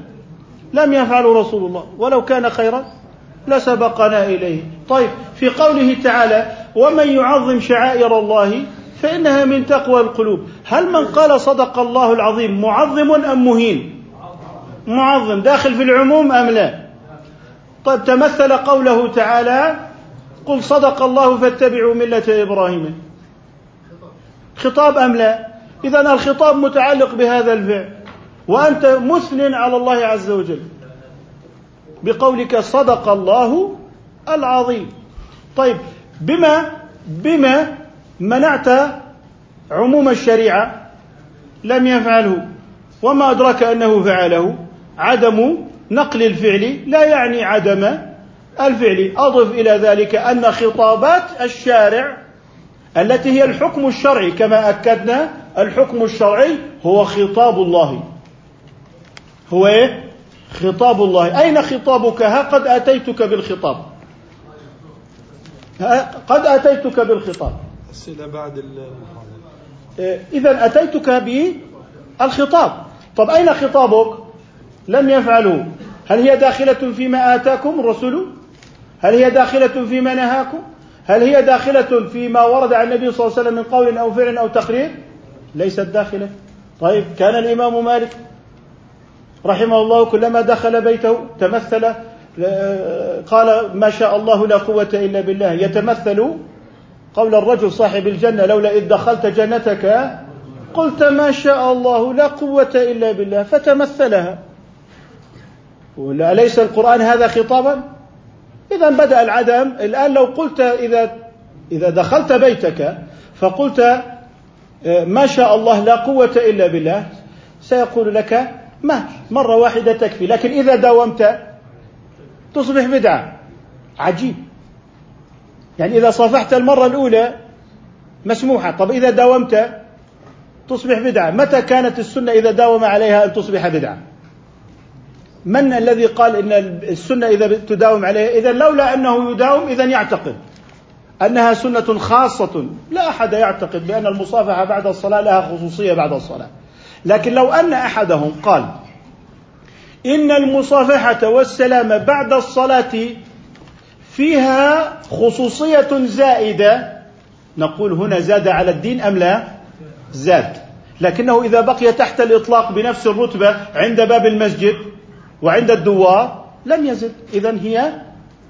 لم يفعل رسول الله. ولو كان خيرا لسبقنا إليه. طيب في قوله تعالى ومن يعظم شعائر الله فإنها من تقوى القلوب. هل من قال صدق الله العظيم معظم أم مهين؟ معظم. داخل في العموم أم لا؟ طيب تمثل قوله تعالى قل صدق الله فاتبعوا ملة إبراهيم. خطاب أم لا؟ إذا الخطاب متعلق بهذا الفعل. وأنت مثن على الله عز وجل بقولك صدق الله العظيم. طيب بما بما منعت عموم الشريعة لم يفعله وما أدرك أنه فعله. عدم نقل الفعل لا يعني عدم الفعل. أضف إلى ذلك أن خطابات الشارع التي هي الحكم الشرعي كما أكدنا الحكم الشرعي هو خطاب الله. هو إيه؟ خطاب الله. أين خطابك؟ ها قد أتيتك بالخطاب. قد أتيتك بالخطاب. أسئلة بعد إيه، إذا أتيتك بالخطاب طب أين خطابك؟ لم يفعلوا. هل هي داخلة فيما آتاكم الرسول هل هي داخلة فيما نهاكم؟ هل هي داخلة فيما ورد عن النبي صلى الله عليه وسلم من قول أو فعل أو تقرير؟ ليست داخلة. طيب كان الإمام مالك رحمه الله كلما دخل بيته تمثل قال ما شاء الله لا قوة إلا بالله يتمثل قول الرجل صاحب الجنة لولا إذ دخلت جنتك قلت ما شاء الله لا قوة إلا بالله فتمثلها. أليس القرآن هذا خطابا؟ إذا بدأ العدم. الآن لو قلت إذا إذا دخلت بيتك فقلت ما شاء الله لا قوة إلا بالله سيقول لك ما مرة واحدة تكفي. لكن إذا داومت تصبح بدعة. عجيب. يعني إذا صافحت المرة الأولى مسموحة. طب إذا داومت تصبح بدعة. متى كانت السنة إذا داوم عليها أن تصبح بدعة؟ من الذي قال إن السنة إذا تداوم عليها؟ إذا لولا أنه يداوم اذا يعتقد. أنها سنة خاصة. لا أحد يعتقد بأن المصافحة بعد الصلاة لها خصوصية بعد الصلاة. لكن لو أن أحدهم قال إن المصافحة والسلام بعد الصلاة فيها خصوصية زائدة. نقول هنا زاد على الدين أم لا؟ زاد. لكنه إذا بقي تحت الإطلاق بنفس الرتبة عند باب المسجد وعند الدوار لم يزد. إذا هي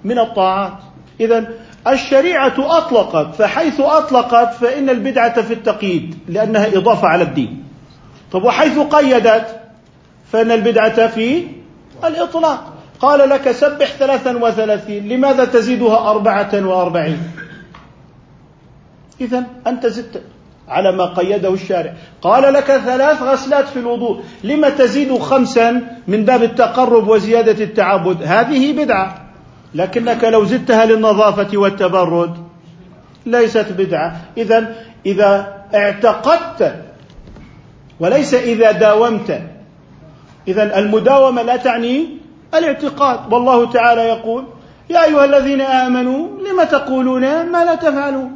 من الطاعات. إذا الشريعة أطلقت فحيث أطلقت فإن البدعة في التقييد لأنها إضافة على الدين. طب وحيث قيدت فإن البدعة في الإطلاق. قال لك سبح ثلاثا وثلاثين لماذا تزيدها أربعة وأربعين؟ إذا أنت زدت على ما قيده الشارع. قال لك ثلاث غسلات في الوضوء لما تزيد خمسا من باب التقرب وزيادة التعبد؟ هذه بدعة لكنك لو زدتها للنظافة والتبرد ليست بدعة. إذا إذا اعتقدت وليس إذا داومت إذا المداومة لا تعني الاعتقاد والله تعالى يقول يا أيها الذين آمنوا لم تقولون ما لا تفعلون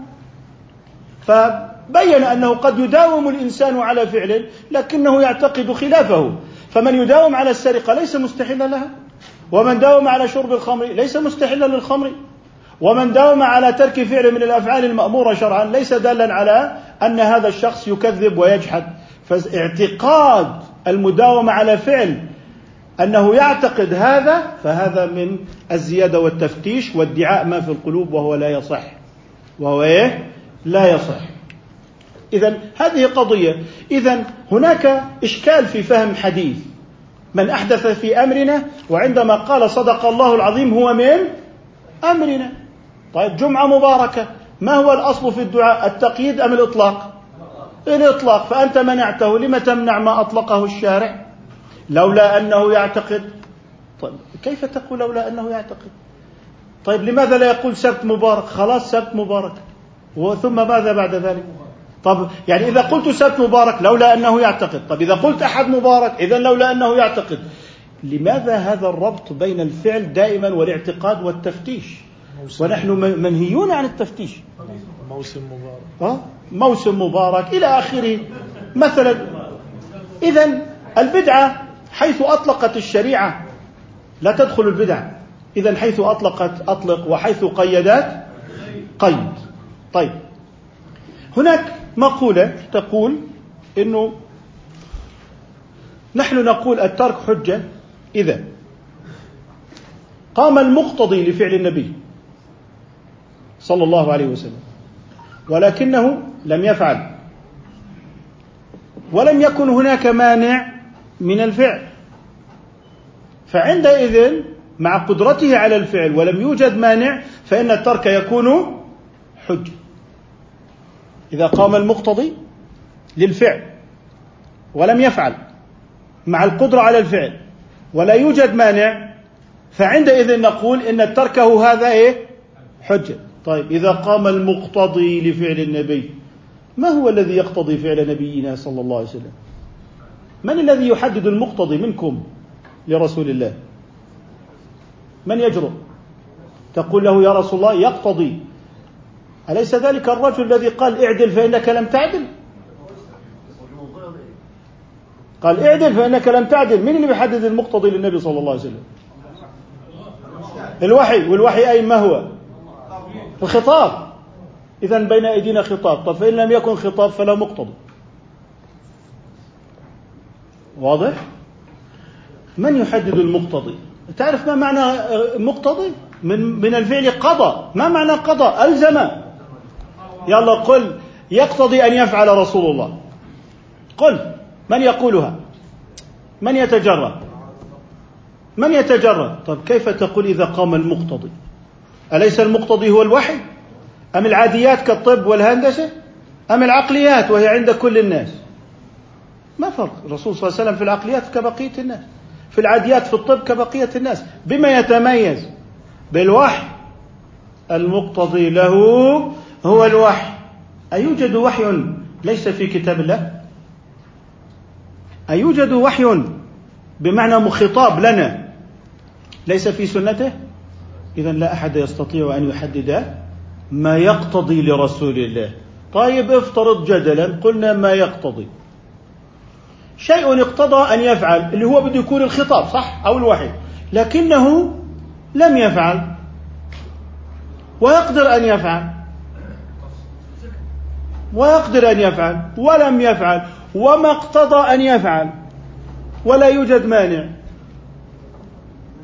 ف بين أنه قد يداوم الإنسان على فعل لكنه يعتقد خلافه فمن يداوم على السرقة ليس مستحلا لها ومن داوم على شرب الخمر ليس مستحلا للخمر ومن داوم على ترك فعل من الأفعال المأمورة شرعا ليس دالا على أن هذا الشخص يكذب ويجحد فاعتقاد المداومة على فعل أنه يعتقد هذا فهذا من الزيادة والتفتيش وادعاء ما في القلوب وهو لا يصح. وهو إيه؟ لا يصح. إذا هذه قضية. إذا هناك إشكال في فهم حديث. من أحدث في أمرنا وعندما قال صدق الله العظيم هو من؟ أمرنا. طيب جمعة مباركة. ما هو الأصل في الدعاء؟ التقييد أم الإطلاق؟ الإطلاق. فأنت منعته. لم تمنع ما أطلقه الشارع؟ لولا أنه يعتقد. طيب كيف تقول لولا أنه يعتقد؟ طيب لماذا لا يقول سبت مبارك؟ خلاص سبت مبارك. ثم ماذا بعد ذلك؟ طب يعني إذا قلت سبت مبارك لولا أنه يعتقد. طب إذا قلت أحد مبارك إذا لولا أنه يعتقد. لماذا هذا الربط بين الفعل دائما والاعتقاد والتفتيش؟ ونحن منهيون عن التفتيش. موسم مبارك. أه؟ موسم مبارك إلى آخره. مثلا إذا البدعة حيث أطلقت الشريعة لا تدخل البدع. إذا حيث أطلقت أطلق وحيث قيدت قيد. طيب. هناك مقولة تقول إنه نحن نقول الترك حجة. إذا قام المقتضي لفعل النبي صلى الله عليه وسلم ولكنه لم يفعل ولم يكن هناك مانع من الفعل. فعندئذ مع قدرته على الفعل ولم يوجد مانع فإن الترك يكون حجة إذا قام المقتضي للفعل ولم يفعل مع القدرة على الفعل ولا يوجد مانع فعندئذ نقول إن تركه هذا إيه؟ حجة طيب إذا قام المقتضي لفعل النبي ما هو الذي يقتضي فعل نبينا صلى الله عليه وسلم؟ من الذي يحدد المقتضي منكم لرسول الله؟ من يجرؤ؟ تقول له يا رسول الله يقتضي. أليس ذلك الرجل الذي قال اعدل فإنك لم تعدل؟ قال اعدل فإنك لم تعدل. من اللي بيحدد المقتضي للنبي صلى الله عليه وسلم؟ الوحي. والوحي أي ما هو؟ الخطاب. إذا بين أيدينا خطاب. طب فإن لم يكن خطاب فلا مقتضي. واضح؟ من يحدد المقتضي؟ تعرف ما معنى مقتضي؟ من من الفعل قضى. ما معنى قضى؟ ألزم. يلا قل. يقتضي أن يفعل رسول الله. قل. من يقولها؟ من يتجرد؟ من يتجرد؟ طب كيف تقول إذا قام المقتضي؟ أليس المقتضي هو الوحي؟ أم العاديات كالطب والهندسة؟ أم العقليات وهي عند كل الناس؟ ما فرق. الرسول صلى الله عليه وسلم في العقليات كبقية الناس في العاديات في الطب كبقية الناس. بما يتميز بالوحي المقتضي له هو الوحي. أيوجد وحي ليس في كتاب الله؟ أيوجد وحي بمعنى خطاب لنا ليس في سنته؟ إذا لا أحد يستطيع أن يحدد ما يقتضي لرسول الله. طيب افترض جدلا قلنا ما يقتضي. شيء اقتضى أن يفعل اللي هو بده يكون الخطاب صح؟ أو الوحي. لكنه لم يفعل. ويقدر أن يفعل. ويقدر أن يفعل. ولم يفعل. وما اقتضى أن يفعل. ولا يوجد مانع.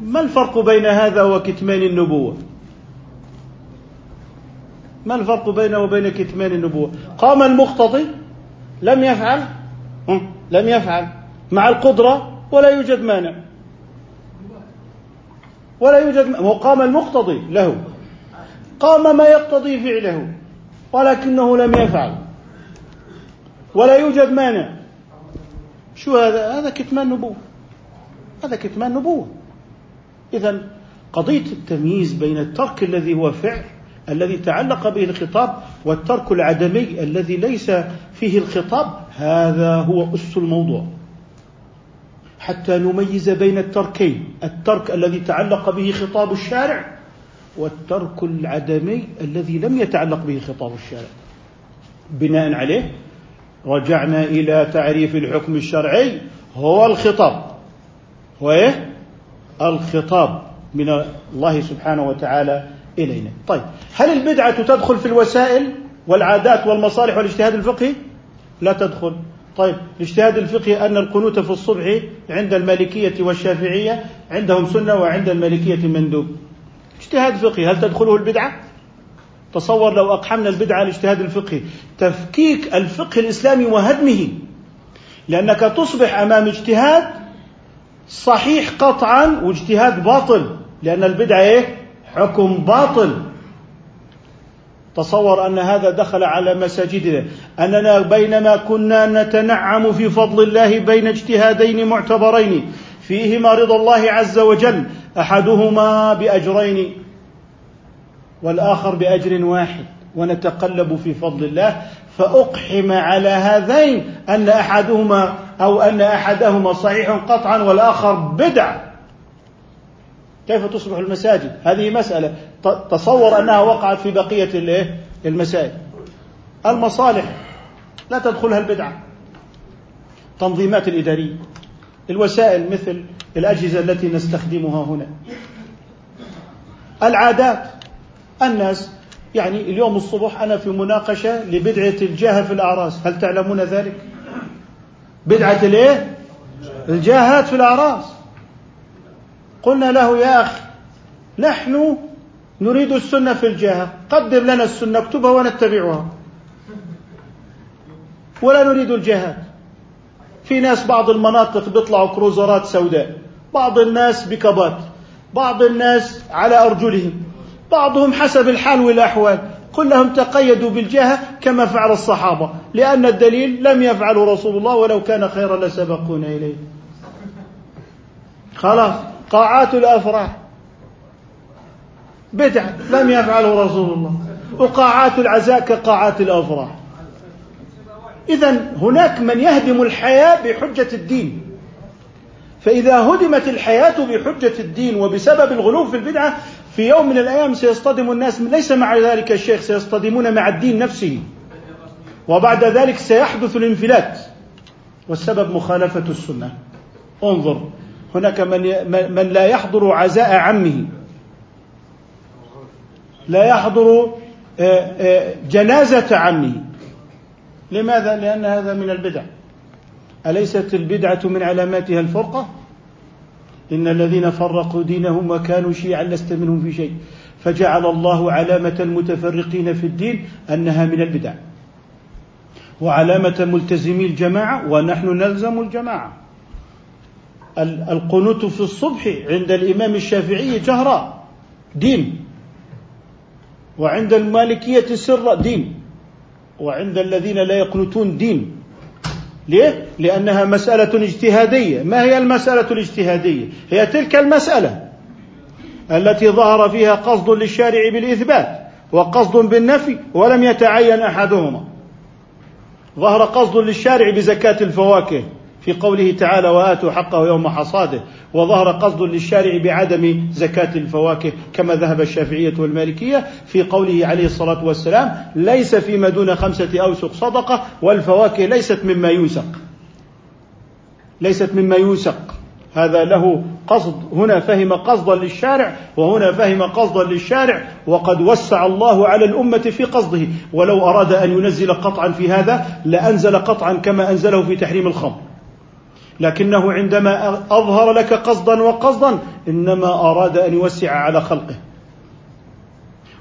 ما الفرق بين هذا وكتمان النبوة؟ ما الفرق بينه وبين كتمان النبوة؟ قام المقتضي لم يفعل. لم يفعل. مع القدرة ولا يوجد مانع. ولا يوجد هو قام المقتضي له. قام ما يقتضي فعله ولكنه لم يفعل. ولا يوجد مانع. شو هذا؟ هذا كتمان نبوة هذا كتمان نبوة إذا قضية التمييز بين الترك الذي هو فعل الذي تعلق به الخطاب والترك العدمي الذي ليس فيه الخطاب هذا هو أس الموضوع. حتى نميز بين التركين الترك الذي تعلق به خطاب الشارع والترك العدمي الذي لم يتعلق به خطاب الشارع. بناء عليه رجعنا إلى تعريف الحكم الشرعي هو الخطاب. هو إيه؟ الخطاب من الله سبحانه وتعالى إلينا. طيب هل البدعة تدخل في الوسائل والعادات والمصالح والاجتهاد الفقهي؟ لا تدخل. طيب الاجتهاد الفقهي أن القنوت في الصبح عند المالكية والشافعية عندهم سنة وعند المالكية مندوب. اجتهاد فقهي هل تدخله البدعة؟ تصور لو أقحمنا البدعة الاجتهاد الفقهي تفكيك الفقه الإسلامي وهدمه. لأنك تصبح أمام اجتهاد صحيح قطعا واجتهاد باطل. لأن البدعة إيه؟ حكم باطل. تصور أن هذا دخل على مساجدنا أننا بينما كنا نتنعم في فضل الله بين اجتهادين معتبرين فيهما رضا الله عز وجل أحدهما بأجرين والآخر بأجر واحد ونتقلب في فضل الله فأقحم على هذين أن أحدهما أو أن أحدهما صحيح قطعا والآخر بدع. كيف تصبح المساجد؟ هذه مسألة. تصور أنها وقعت في بقية المسائل. المصالح لا تدخلها البدعة. تنظيمات الإدارية الوسائل مثل الأجهزة التي نستخدمها هنا. العادات الناس يعني اليوم الصبح أنا في مناقشة لبدعة الجاهة في الأعراس. هل تعلمون ذلك؟ بدعة الإيه؟ الجاهات في الأعراس. قلنا له يا أخي نحن نريد السنة في الجهة. قدم لنا السنة اكتبها ونتبعها. ولا نريد الجهاد. في ناس بعض المناطق بيطلعوا كروزرات سوداء. بعض الناس بكبات. بعض الناس على أرجلهم. بعضهم حسب الحال والأحوال. كلهم تقيدوا بالجهة كما فعل الصحابة. لأن الدليل لم يفعله رسول الله ولو كان خيرا لسبقونا إليه. خلاص. قاعات الأفراح. بدعة لم يفعله رسول الله. وقاعات العزاء كقاعات الأفراح. إذا هناك من يهدم الحياة بحجة الدين. فإذا هدمت الحياة بحجة الدين وبسبب الغلو في البدعة في يوم من الأيام سيصطدم الناس ليس مع ذلك الشيخ سيصطدمون مع الدين نفسه. وبعد ذلك سيحدث الانفلات. والسبب مخالفة السنة. انظر هناك من من لا يحضر عزاء عمه. لا يحضر آه، آه، جنازة عمه لماذا؟ لأن هذا من البدع. أليست البدعة من علاماتها الفرقة؟ إن الذين فرقوا دينهم وكانوا شيعا لست منهم في شيء. فجعل الله علامة المتفرقين في الدين أنها من البدع. وعلامة ملتزمي الجماعة ونحن نلزم الجماعة. القنوت في الصبح عند الإمام الشافعي جهرا دين. وعند المالكية سر دين وعند الذين لا يقنتون دين ليه؟ لأنها مسألة اجتهادية ما هي المسألة الاجتهادية؟ هي تلك المسألة التي ظهر فيها قصد للشارع بالإثبات وقصد بالنفي ولم يتعين أحدهما ظهر قصد للشارع بزكاة الفواكه في قوله تعالى وآتوا حقه يوم حصاده وظهر قصد للشارع بعدم زكاة الفواكه كما ذهب الشافعية والمالكية في قوله عليه الصلاة والسلام ليس فيما دون خمسة أوسق صدقة والفواكه ليست مما يوسق. ليست مما يوسق. هذا له قصد. هنا فهم قصدا للشارع وهنا فهم قصدا للشارع وقد وسع الله على الأمة في قصده. ولو أراد أن ينزل قطعا في هذا لأنزل قطعا كما أنزله في تحريم الخمر. لكنه عندما أظهر لك قصدا وقصدا إنما أراد أن يوسع على خلقه.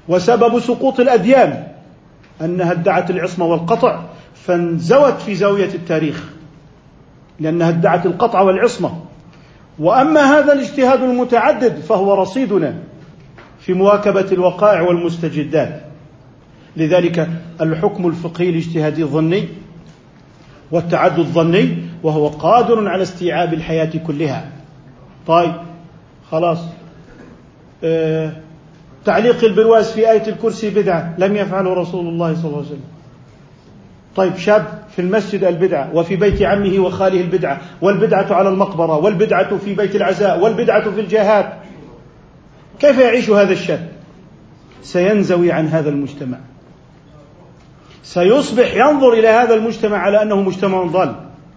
وسبب سقوط الأديان أنها ادعت العصمة والقطع فانزوت في زاوية التاريخ لأنها ادعت القطع والعصمة. وأما هذا الاجتهاد المتعدد فهو رصيدنا في مواكبة الوقائع والمستجدات. لذلك الحكم الفقهي الاجتهادي الظني والتعدد الظني وهو قادر على استيعاب الحياة كلها. طيب خلاص. آه تعليق البرواز في آية الكرسي بدعة. لم يفعله رسول الله صلى الله عليه وسلم. طيب شاب في المسجد البدعة وفي بيت عمه وخاله البدعة. والبدعة على المقبرة والبدعة في بيت العزاء والبدعة في الجهاد. كيف يعيش هذا الشاب؟ سينزوي عن هذا المجتمع. سيصبح ينظر إلى هذا المجتمع على أنه مجتمع ضال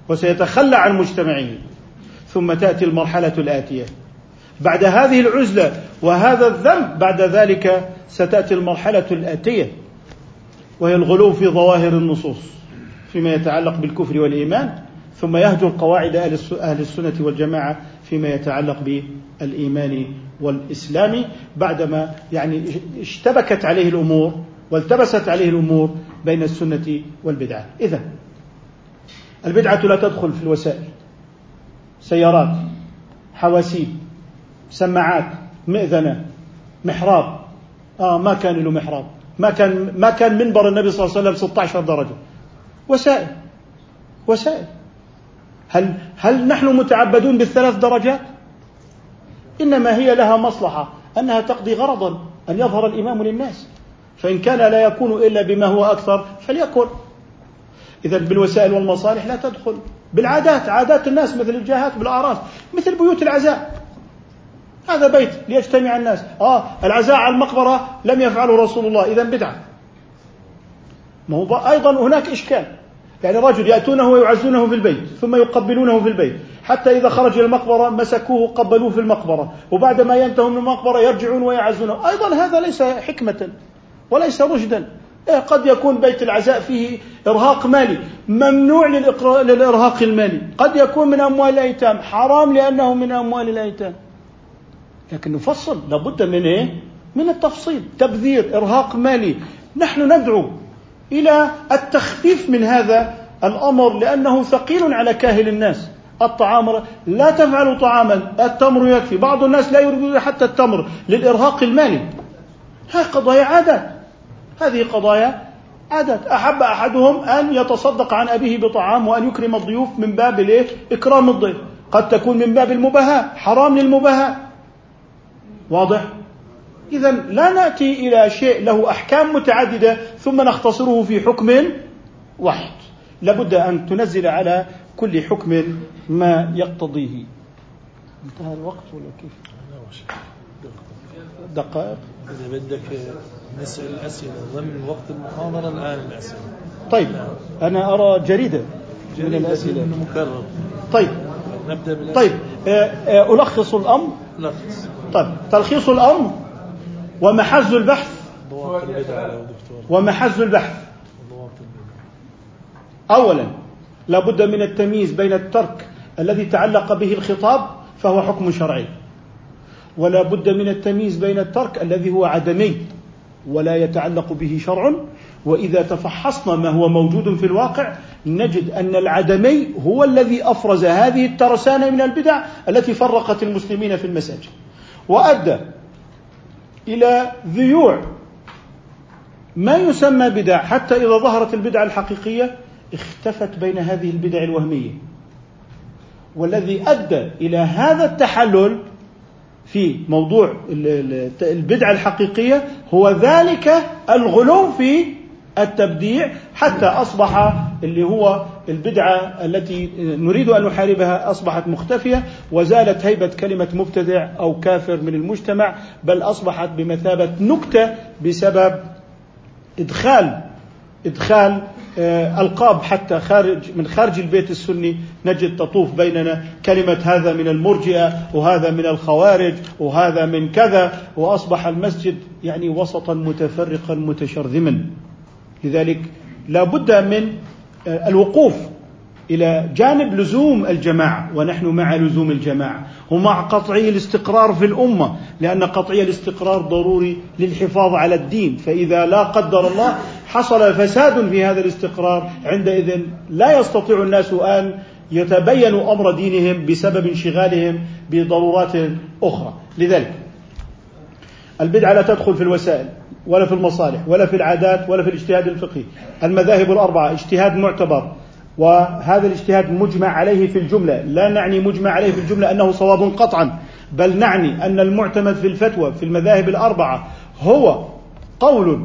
وسيتخلى عن مجتمعه. ثم تأتي المرحلة الآتية. بعد هذه العزلة وهذا الذنب بعد ذلك ستأتي المرحلة الآتية. وهي الغلو في ظواهر النصوص فيما يتعلق بالكفر والإيمان ثم يهجر قواعد أهل السنة والجماعة فيما يتعلق بالإيمان والإسلام بعدما يعني اشتبكت عليه الأمور والتبست عليه الأمور بين السنة والبدعة. إذا البدعة لا تدخل في الوسائل. سيارات حواسيب سماعات مئذنة محراب. آه ما كان له محراب. ما كان ما كان منبر النبي صلى الله عليه وسلم 16 درجة. وسائل. وسائل. هل هل نحن متعبدون بالثلاث درجات؟ إنما هي لها مصلحة أنها تقضي غرضا أن يظهر الإمام للناس. فإن كان لا يكون إلا بما هو أكثر فليكن. إذا بالوسائل والمصالح لا تدخل. بالعادات عادات الناس مثل الجاهات بالأعراس مثل بيوت العزاء. هذا بيت ليجتمع الناس. آه العزاء على المقبرة لم يفعله رسول الله إذا بدعة. ما هو أيضا هناك إشكال. يعني رجل يأتونه ويعزونه في البيت ثم يقبلونه في البيت. حتى إذا خرج إلى المقبرة مسكوه قبلوه في المقبرة. وبعد ما ينتهوا من المقبرة يرجعون ويعزونه. أيضا هذا ليس حكمة. وليس رشدا إيه قد يكون بيت العزاء فيه إرهاق مالي ممنوع للإرهاق المالي. قد يكون من أموال الأيتام حرام لأنه من أموال الأيتام. لكن نفصل لابد من إيه؟ من التفصيل تبذير إرهاق مالي. نحن ندعو إلى التخفيف من هذا الأمر لأنه ثقيل على كاهل الناس. الطعام لا تفعلوا طعاما التمر يكفي. بعض الناس لا يريدون حتى التمر للإرهاق المالي. هذه قضايا عادات هذه قضايا عادات. أحب أحدهم أن يتصدق عن أبيه بطعام وأن يكرم الضيوف من باب الإيه؟ إكرام الضيف. قد تكون من باب المباهاة. حرام للمباهاة. واضح؟ إذا لا نأتي إلى شيء له أحكام متعددة ثم نختصره في حكم واحد. لابد أن تنزل على كل حكم ما يقتضيه. انتهى الوقت ولا كيف؟ دقائق. إذا بدك نسأل الأسئلة ضمن وقت المحاضرة الآن الأسئلة. طيب أنا أرى جريدة من جريدة الأسئلة. إنه مكرر طيب. نبدأ بالأسئلة. طيب آه، آه، ألخص الأمر. لخص طيب تلخيص الأمر. ومحز البحث. ومحز البحث. أولا لا بد من التمييز بين الترك الذي تعلق به الخطاب فهو حكم شرعي. ولا بد من التمييز بين الترك الذي هو عدمي. ولا يتعلق به شرع وإذا تفحصنا ما هو موجود في الواقع نجد أن العدمي هو الذي أفرز هذه الترسانة من البدع التي فرقت المسلمين في المساجد. وأدى إلى ذيوع ما يسمى بدع حتى إذا ظهرت البدعه الحقيقية اختفت بين هذه البدع الوهمية. والذي أدى إلى هذا التحلل في موضوع البدعه الحقيقية هو ذلك الغلو في التبديع حتى أصبح اللي هو البدعة التي نريد أن نحاربها أصبحت مختفية وزالت هيبة كلمة مبتدع أو كافر من المجتمع بل أصبحت بمثابة نكتة بسبب ادخال إدخال آه، ألقاب حتى خارج من خارج البيت السني نجد تطوف بيننا كلمة هذا من المرجئة وهذا من الخوارج وهذا من كذا وأصبح المسجد يعني وسطا متفرقا متشرذما. لذلك لا بد من آه، الوقوف إلى جانب لزوم الجماعة ونحن مع لزوم الجماعة ومع قطعي الاستقرار في الأمة لأن قطعي الاستقرار ضروري للحفاظ على الدين فإذا لا قدر الله حصل فساد في هذا الاستقرار عندئذ لا يستطيع الناس أن يتبينوا أمر دينهم بسبب انشغالهم بضرورات أخرى. لذلك البدعة لا تدخل في الوسائل ولا في المصالح ولا في العادات ولا في الاجتهاد الفقهي. المذاهب الأربعة اجتهاد معتبر وهذا الاجتهاد مجمع عليه في الجملة. لا نعني مجمع عليه في الجملة أنه صواب قطعا بل نعني أن المعتمد في الفتوى في المذاهب الأربعة هو قول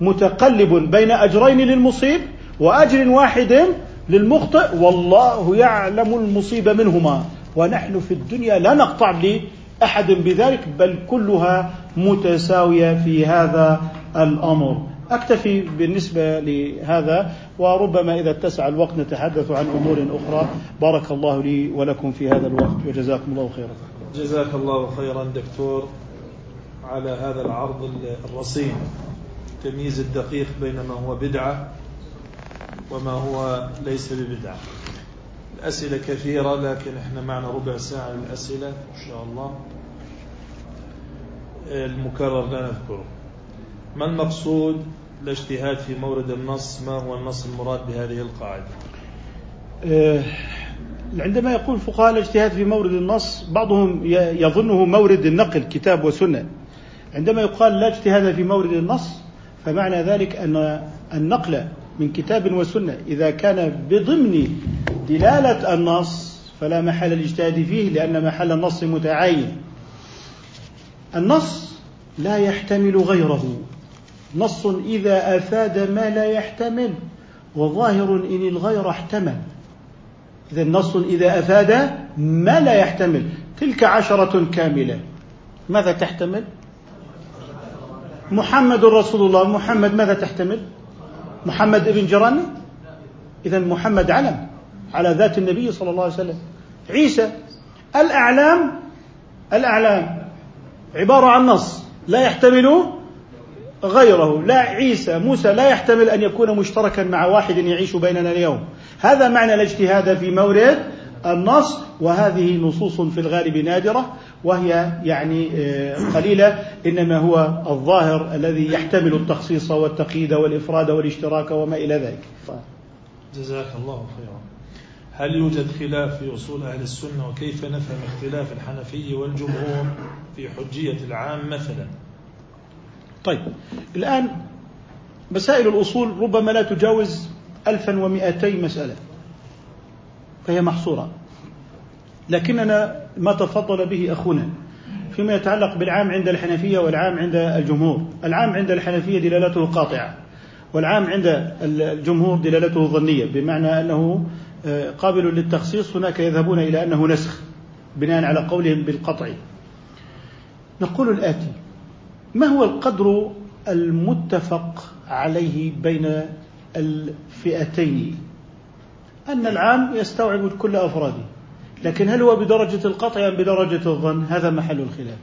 متقلب بين أجرين للمصيب وأجر واحد للمخطئ. والله يعلم المصيب منهما ونحن في الدنيا لا نقطع لأحد بذلك بل كلها متساوية في هذا الأمر. أكتفي بالنسبة لهذا وربما إذا اتسع الوقت نتحدث عن أمور أخرى. بارك الله لي ولكم في هذا الوقت وجزاكم الله خيرا. جزاك الله خيرا دكتور على هذا العرض الرصين. التمييز الدقيق بين ما هو بدعة وما هو ليس ببدعة. الأسئلة كثيرة لكن إحنا معنا ربع ساعة للأسئلة إن شاء الله. المكرر لا نذكره. ما المقصود؟ الاجتهاد في مورد النص ما هو النص المراد بهذه القاعدة؟ آه، عندما يقول فقهاء الاجتهاد في مورد النص بعضهم يظنه مورد النقل كتاب وسنة. عندما يقال لا اجتهاد في مورد النص فمعنى ذلك أن النقل من كتاب وسنة. إذا كان بضمن دلالة النص فلا محل الاجتهاد فيه لأن محل النص متعاين النص لا يحتمل غيره. نص إذا أفاد ما لا يحتمل وظاهر إن الغير احتمل. إذا نص إذا أفاد ما لا يحتمل. تلك عشرة كاملة. ماذا تحتمل؟ محمد رسول الله. محمد ماذا تحتمل؟ محمد ابن جراني؟ إذا محمد علم على ذات النبي صلى الله عليه وسلم. عيسى الأعلام الأعلام عبارة عن نص. لا يحتمل غيره. لا عيسى موسى لا يحتمل أن يكون مشتركا مع واحد يعيش بيننا اليوم. هذا معنى الاجتهاد في مورد النص وهذه نصوص في الغالب نادرة وهي يعني آه، قليلة إنما هو الظاهر الذي يحتمل التخصيص والتقييد والإفراد والاشتراك وما إلى ذلك. جزاك الله خيرا. هل يوجد خلاف في أصول أهل السنة؟ وكيف نفهم اختلاف الحنفي والجمهور في حجية العام مثلا؟ طيب الآن مسائل الأصول ربما لا تجاوز 1200 مسألة فهي محصورة. لكننا ما تفضل به أخونا فيما يتعلق بالعام عند الحنفية والعام عند الجمهور. العام عند الحنفية دلالته قاطعة والعام عند الجمهور دلالته ظنية بمعنى أنه آه، قابل للتخصيص هناك يذهبون إلى أنه نسخ بناء على قولهم بالقطع. نقول الآتي ما هو القدر المتفق عليه بين الفئتين؟ أن العام يستوعب كل أفراده. لكن هل هو بدرجة القطع أم بدرجة الظن؟ هذا محل الخلاف.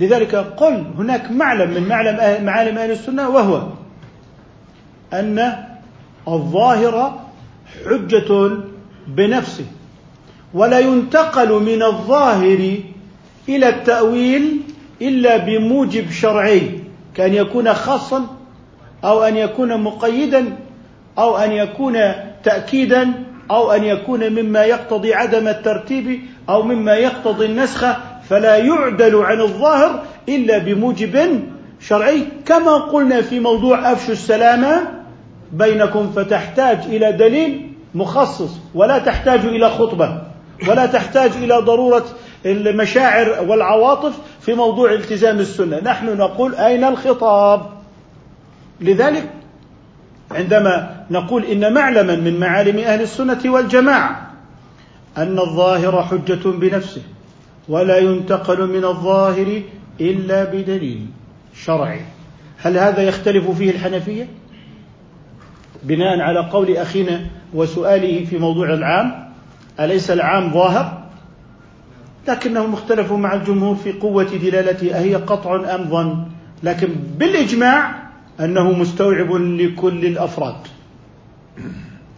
لذلك قل هناك معلم من معلم أهل معالم أهل السنة وهو أن الظاهر حجة بنفسه ولا ينتقل من الظاهر إلى التأويل إلا بموجب شرعي كأن يكون خاصا أو أن يكون مقيدا أو أن يكون تأكيدا أو أن يكون مما يقتضي عدم الترتيب أو مما يقتضي النسخ فلا يعدل عن الظاهر إلا بموجب شرعي. كما قلنا في موضوع أفشوا السلامة بينكم فتحتاج إلى دليل مخصص ولا تحتاج إلى خطبة ولا تحتاج إلى ضرورة المشاعر والعواطف. في موضوع التزام السنة نحن نقول أين الخطاب لذلك عندما نقول إن معلما من معالم أهل السنة والجماعة أن الظاهر حجة بنفسه ولا ينتقل من الظاهر إلا بدليل شرعي هل هذا يختلف فيه الحنفية؟ بناء على قول أخينا وسؤاله في موضوع العام أليس العام ظاهر؟ لكنهم اختلفوا مع الجمهور في قوة دلالته. أهي قطع أم ظن؟ لكن بالإجماع أنه مستوعب لكل الأفراد.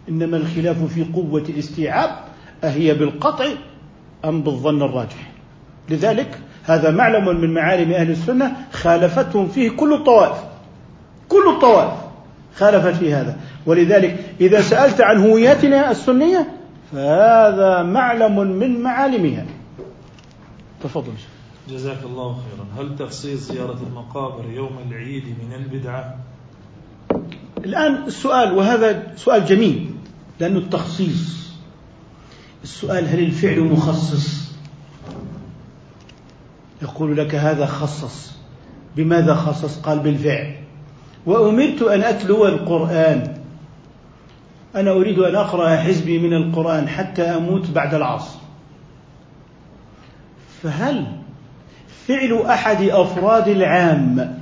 إنما الخلاف في قوة الاستيعاب أهي بالقطع أم بالظن الراجح. لذلك هذا معلم من معالم أهل السنة خالفتهم فيه كل الطوائف. كل الطوائف خالفت في هذا. ولذلك إذا سألت عن هويتنا السنية فهذا معلم من معالمها. تفضل. جزاك الله خيرا. هل تخصيص زيارة المقابر يوم العيد من البدعة؟ الآن السؤال وهذا سؤال جميل لأنه التخصيص. السؤال هل الفعل مخصص؟ يقول لك هذا خصص. بماذا خصص؟ قال بالفعل. وأمرت أن أتلو القرآن. أنا أريد أن أقرأ حزبي من القرآن حتى أموت بعد العصر. فهل فعل أحد أفراد العام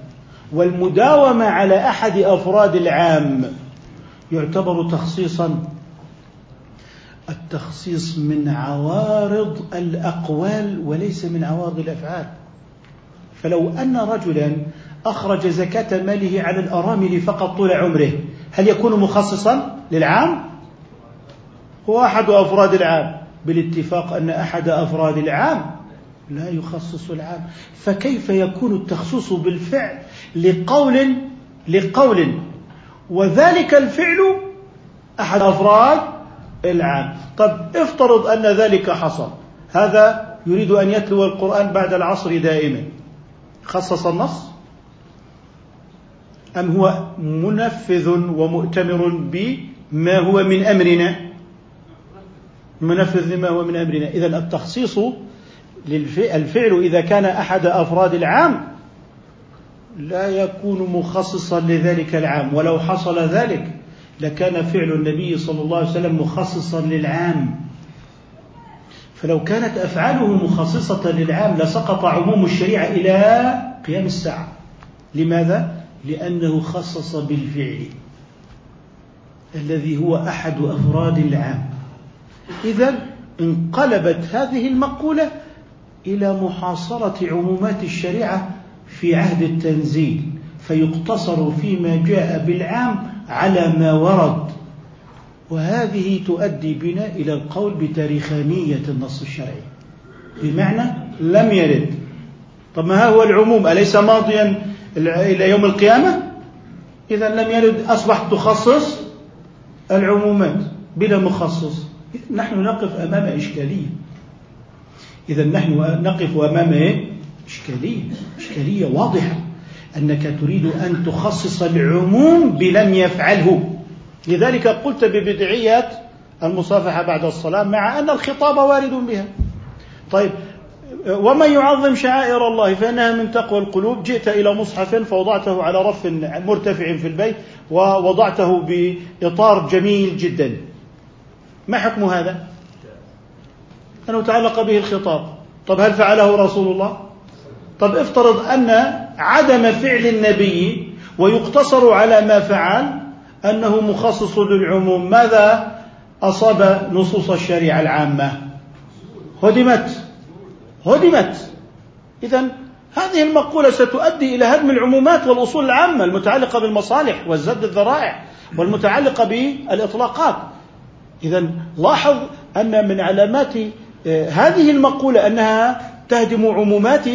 والمداومة على أحد أفراد العام يعتبر تخصيصا التخصيص من عوارض الأقوال وليس من عوارض الأفعال فلو أن رجلا أخرج زكاة ماله على الأرامل فقط طول عمره هل يكون مخصصا للعام؟ هو أحد أفراد العام بالاتفاق أن أحد أفراد العام لا يخصص العام. فكيف يكون التخصيص بالفعل لقول لقول؟ وذلك الفعل أحد أفراد العام. طب افترض أن ذلك حصل. هذا يريد أن يتلو القرآن بعد العصر دائما. خصص النص؟ أم هو منفذ ومؤتمر بما هو من أمرنا؟ منفذ لما هو من أمرنا. إذا التخصيص الفعل إذا كان أحد أفراد العام لا يكون مخصصا لذلك العام ولو حصل ذلك لكان فعل النبي صلى الله عليه وسلم مخصصا للعام. فلو كانت أفعاله مخصصة للعام لسقط عموم الشريعة إلى قيام الساعة. لماذا؟ لأنه خصص بالفعل الذي هو أحد أفراد العام. إذا انقلبت هذه المقولة إلى محاصرة عمومات الشريعة في عهد التنزيل فيقتصر فيما جاء بالعام على ما ورد. وهذه تؤدي بنا إلى القول بتاريخانية النص الشرعي. بمعنى لم يرد. طب ما هو العموم؟ أليس ماضيا إلى يوم القيامة؟ إذا لم يرد. أصبح تخصص العمومات بلا مخصص. نحن نقف أمام إشكالية. إذا نحن نقف أمام إيه؟ إشكالية إشكالية واضحة أنك تريد أن تخصص العموم بلم يفعله. لذلك قلت ببدعية المصافحة بعد الصلاة مع أن الخطاب وارد بها. طيب ومن يعظم شعائر الله؟ فإنها من تقوى القلوب. جئت إلى مصحف فوضعته على رف مرتفع في البيت ووضعته بإطار جميل جدا. ما حكم هذا؟ أنه تعلق به الخطاب. طب هل فعله رسول الله؟ طب افترض أن عدم فعل النبي ويقتصر على ما فعل أنه مخصص للعموم ماذا أصاب نصوص الشريعة العامة؟ هدمت. هدمت. إذا هذه المقولة ستؤدي إلى هدم العمومات والأصول العامة المتعلقة بالمصالح والزد الذرائع والمتعلقة بالإطلاقات. إذا لاحظ أن من علامات هذه المقولة أنها تهدم عمومات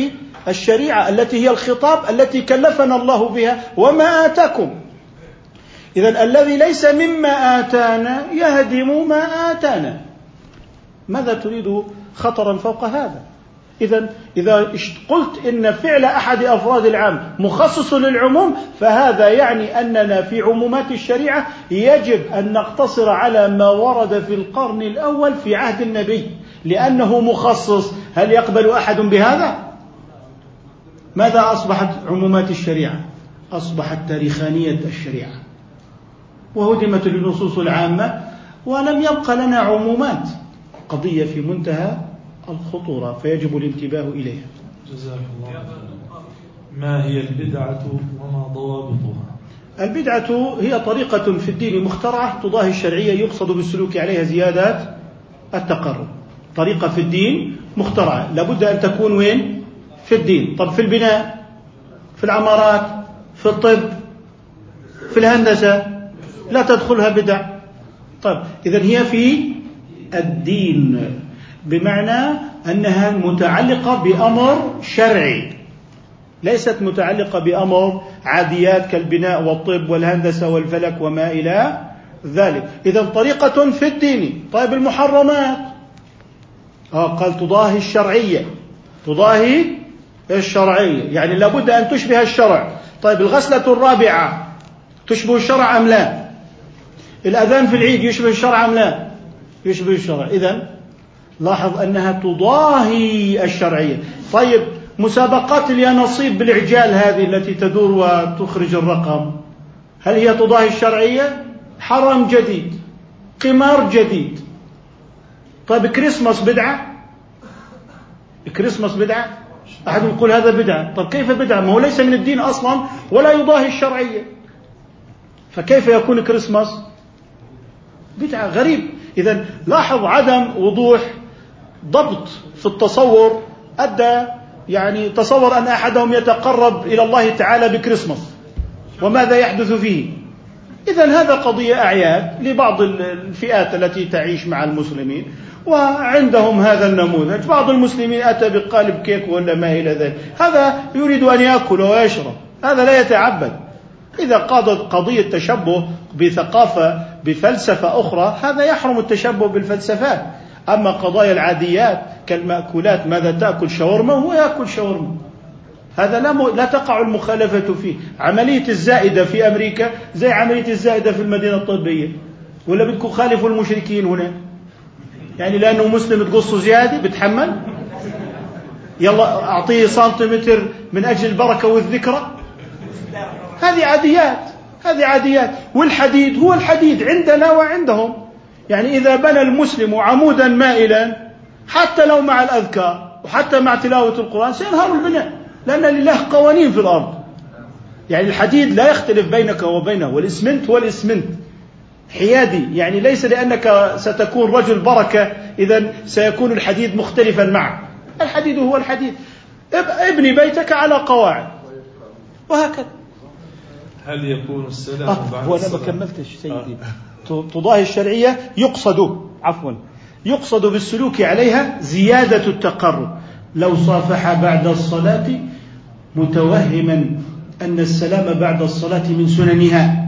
الشريعة التي هي الخطاب التي كلفنا الله بها وما آتاكم. إذا الذي ليس مما آتانا يهدم ما آتانا. ماذا تريد خطرا فوق هذا؟ إذا إذا قلت إن فعل أحد أفراد العام مخصص للعموم فهذا يعني أننا في عمومات الشريعة يجب أن نقتصر على ما ورد في القرن الأول في عهد النبي. لأنه مخصص. هل يقبل أحد بهذا؟ ماذا أصبحت عمومات الشريعة؟ أصبحت تاريخانية الشريعة. وهدمت النصوص العامة ولم يبق لنا عمومات. قضية في منتهى الخطورة فيجب الانتباه إليها. جزاك الله ما هي البدعة وما ضوابطها؟ البدعة هي طريقة في الدين مخترعة تضاهي الشرعية يقصد بالسلوك عليها زيادات التقرب. طريقة في الدين مخترعة. لابد أن تكون وين؟ في الدين. طب في البناء في العمارات في الطب في الهندسة لا تدخلها بدع. طيب إذا هي في الدين بمعنى أنها متعلقة بأمر شرعي. ليست متعلقة بأمر عاديات كالبناء والطب والهندسة والفلك وما إلى ذلك. إذا طريقة في الدين. طيب المحرمات. آه قال تضاهي الشرعية. تضاهي الشرعية. يعني لابد أن تشبه الشرع. طيب الغسلة الرابعة تشبه الشرع أم لا؟ الأذان في العيد يشبه الشرع أم لا؟ يشبه الشرع. إذا لاحظ أنها تضاهي الشرعية. طيب مسابقات اليانصيب بالإعجال هذه التي تدور وتخرج الرقم. هل هي تضاهي الشرعية؟ حرم جديد. قمار جديد. طيب كريسماس بدعة؟ كريسماس بدعة؟ أحد يقول هذا بدعة. طيب كيف بدعة؟ ما هو ليس من الدين أصلا ولا يضاهي الشرعية. فكيف يكون كريسماس؟ بدعة غريب. إذا لاحظ عدم وضوح ضبط في التصور أدى يعني تصور أن أحدهم يتقرب إلى الله تعالى بكريسماس. وماذا يحدث فيه؟ إذا هذا قضية أعياد لبعض الفئات التي تعيش مع المسلمين. وعندهم هذا النموذج. بعض المسلمين أتى بقالب كيك ولا ما إلى ذلك. هذا يريد أن يأكل ويشرب. هذا لا يتعبد. إذا قاضت قضية تشبه بثقافة بفلسفة أخرى هذا يحرم التشبه بالفلسفات. أما قضايا العاديات كالمأكولات ماذا تأكل؟ شاورما هو يأكل شاورما. هذا لا, م... لا تقع المخالفة فيه. عملية الزائدة في أمريكا زي عملية الزائدة في المدينة الطبية. ولا بدكم خالفوا المشركين هنا. يعني لأنه مسلم تقصوا زيادة بتحمل. يلا أعطيه سنتيمتر من أجل البركة والذكرى. هذه عاديات هذه عاديات. والحديد هو الحديد عندنا وعندهم. يعني إذا بنى المسلم عمودا مائلا حتى لو مع الأذكار وحتى مع تلاوة القرآن سينهار البناء لأن لله قوانين في الأرض. يعني الحديد لا يختلف بينك وبينه والإسمنت هو الإسمنت حيادي. يعني ليس لأنك ستكون رجل بركة إذا سيكون الحديد مختلفا معك. الحديد هو الحديد. ابني بيتك على قواعد. وهكذا. هل يكون السلام آه بعد هو أنا ما كملتش سيدي. آه. تضاهي الشرعية يقصد عفوا يقصد بالسلوك عليها زيادة التقرب. لو صافح بعد الصلاة متوهما أن السلام بعد الصلاة من سننها.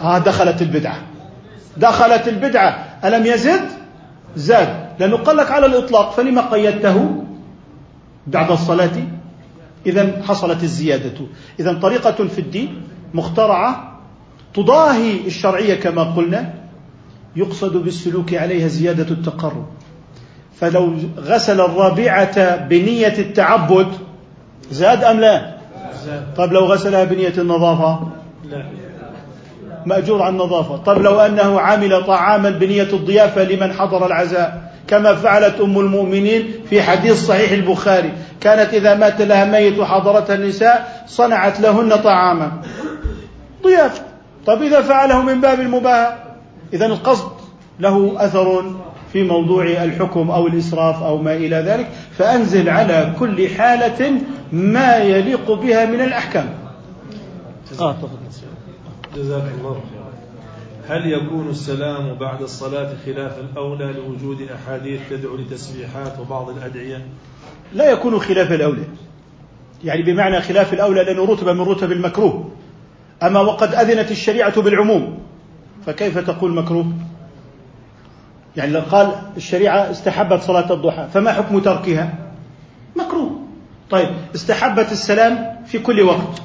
آه دخلت البدعة. دخلت البدعة. ألم يزد؟ زاد. لأنه قال لك على الإطلاق فلما قيدته بعد الصلاة؟ إذا حصلت الزيادة. إذا طريقة في الدين مخترعة تضاهي الشرعية كما قلنا يقصد بالسلوك عليها زيادة التقرب. فلو غسل الرابعة بنية التعبد زاد أم لا؟ طيب لو غسلها بنية النظافة؟ لا. مأجور عن النظافة طيب لو أنه عمل طعاما بنية الضيافة لمن حضر العزاء؟ كما فعلت أم المؤمنين في حديث صحيح البخاري. كانت إذا مات لها ميت وحضرتها النساء صنعت لهن طعاما. ضيافة. طيب إذا فعله من باب المباهاة إذا القصد له أثر في موضوع الحكم أو الإسراف أو ما إلى ذلك. فأنزل على كل حالة ما يليق بها من الأحكام. آه تفضل. جزاك الله خيرا. هل يكون السلام بعد الصلاة خلاف الأولى لوجود أحاديث تدعو لتسبيحات وبعض الأدعية؟ لا يكون خلاف الأولى. يعني بمعنى خلاف الأولى لأنه رتبة من رتب المكروه. أما وقد أذنت الشريعة بالعموم فكيف تقول مكروه؟ يعني لو قال الشريعة استحبت صلاة الضحى فما حكم تركها؟ مكروه. طيب استحبت السلام في كل وقت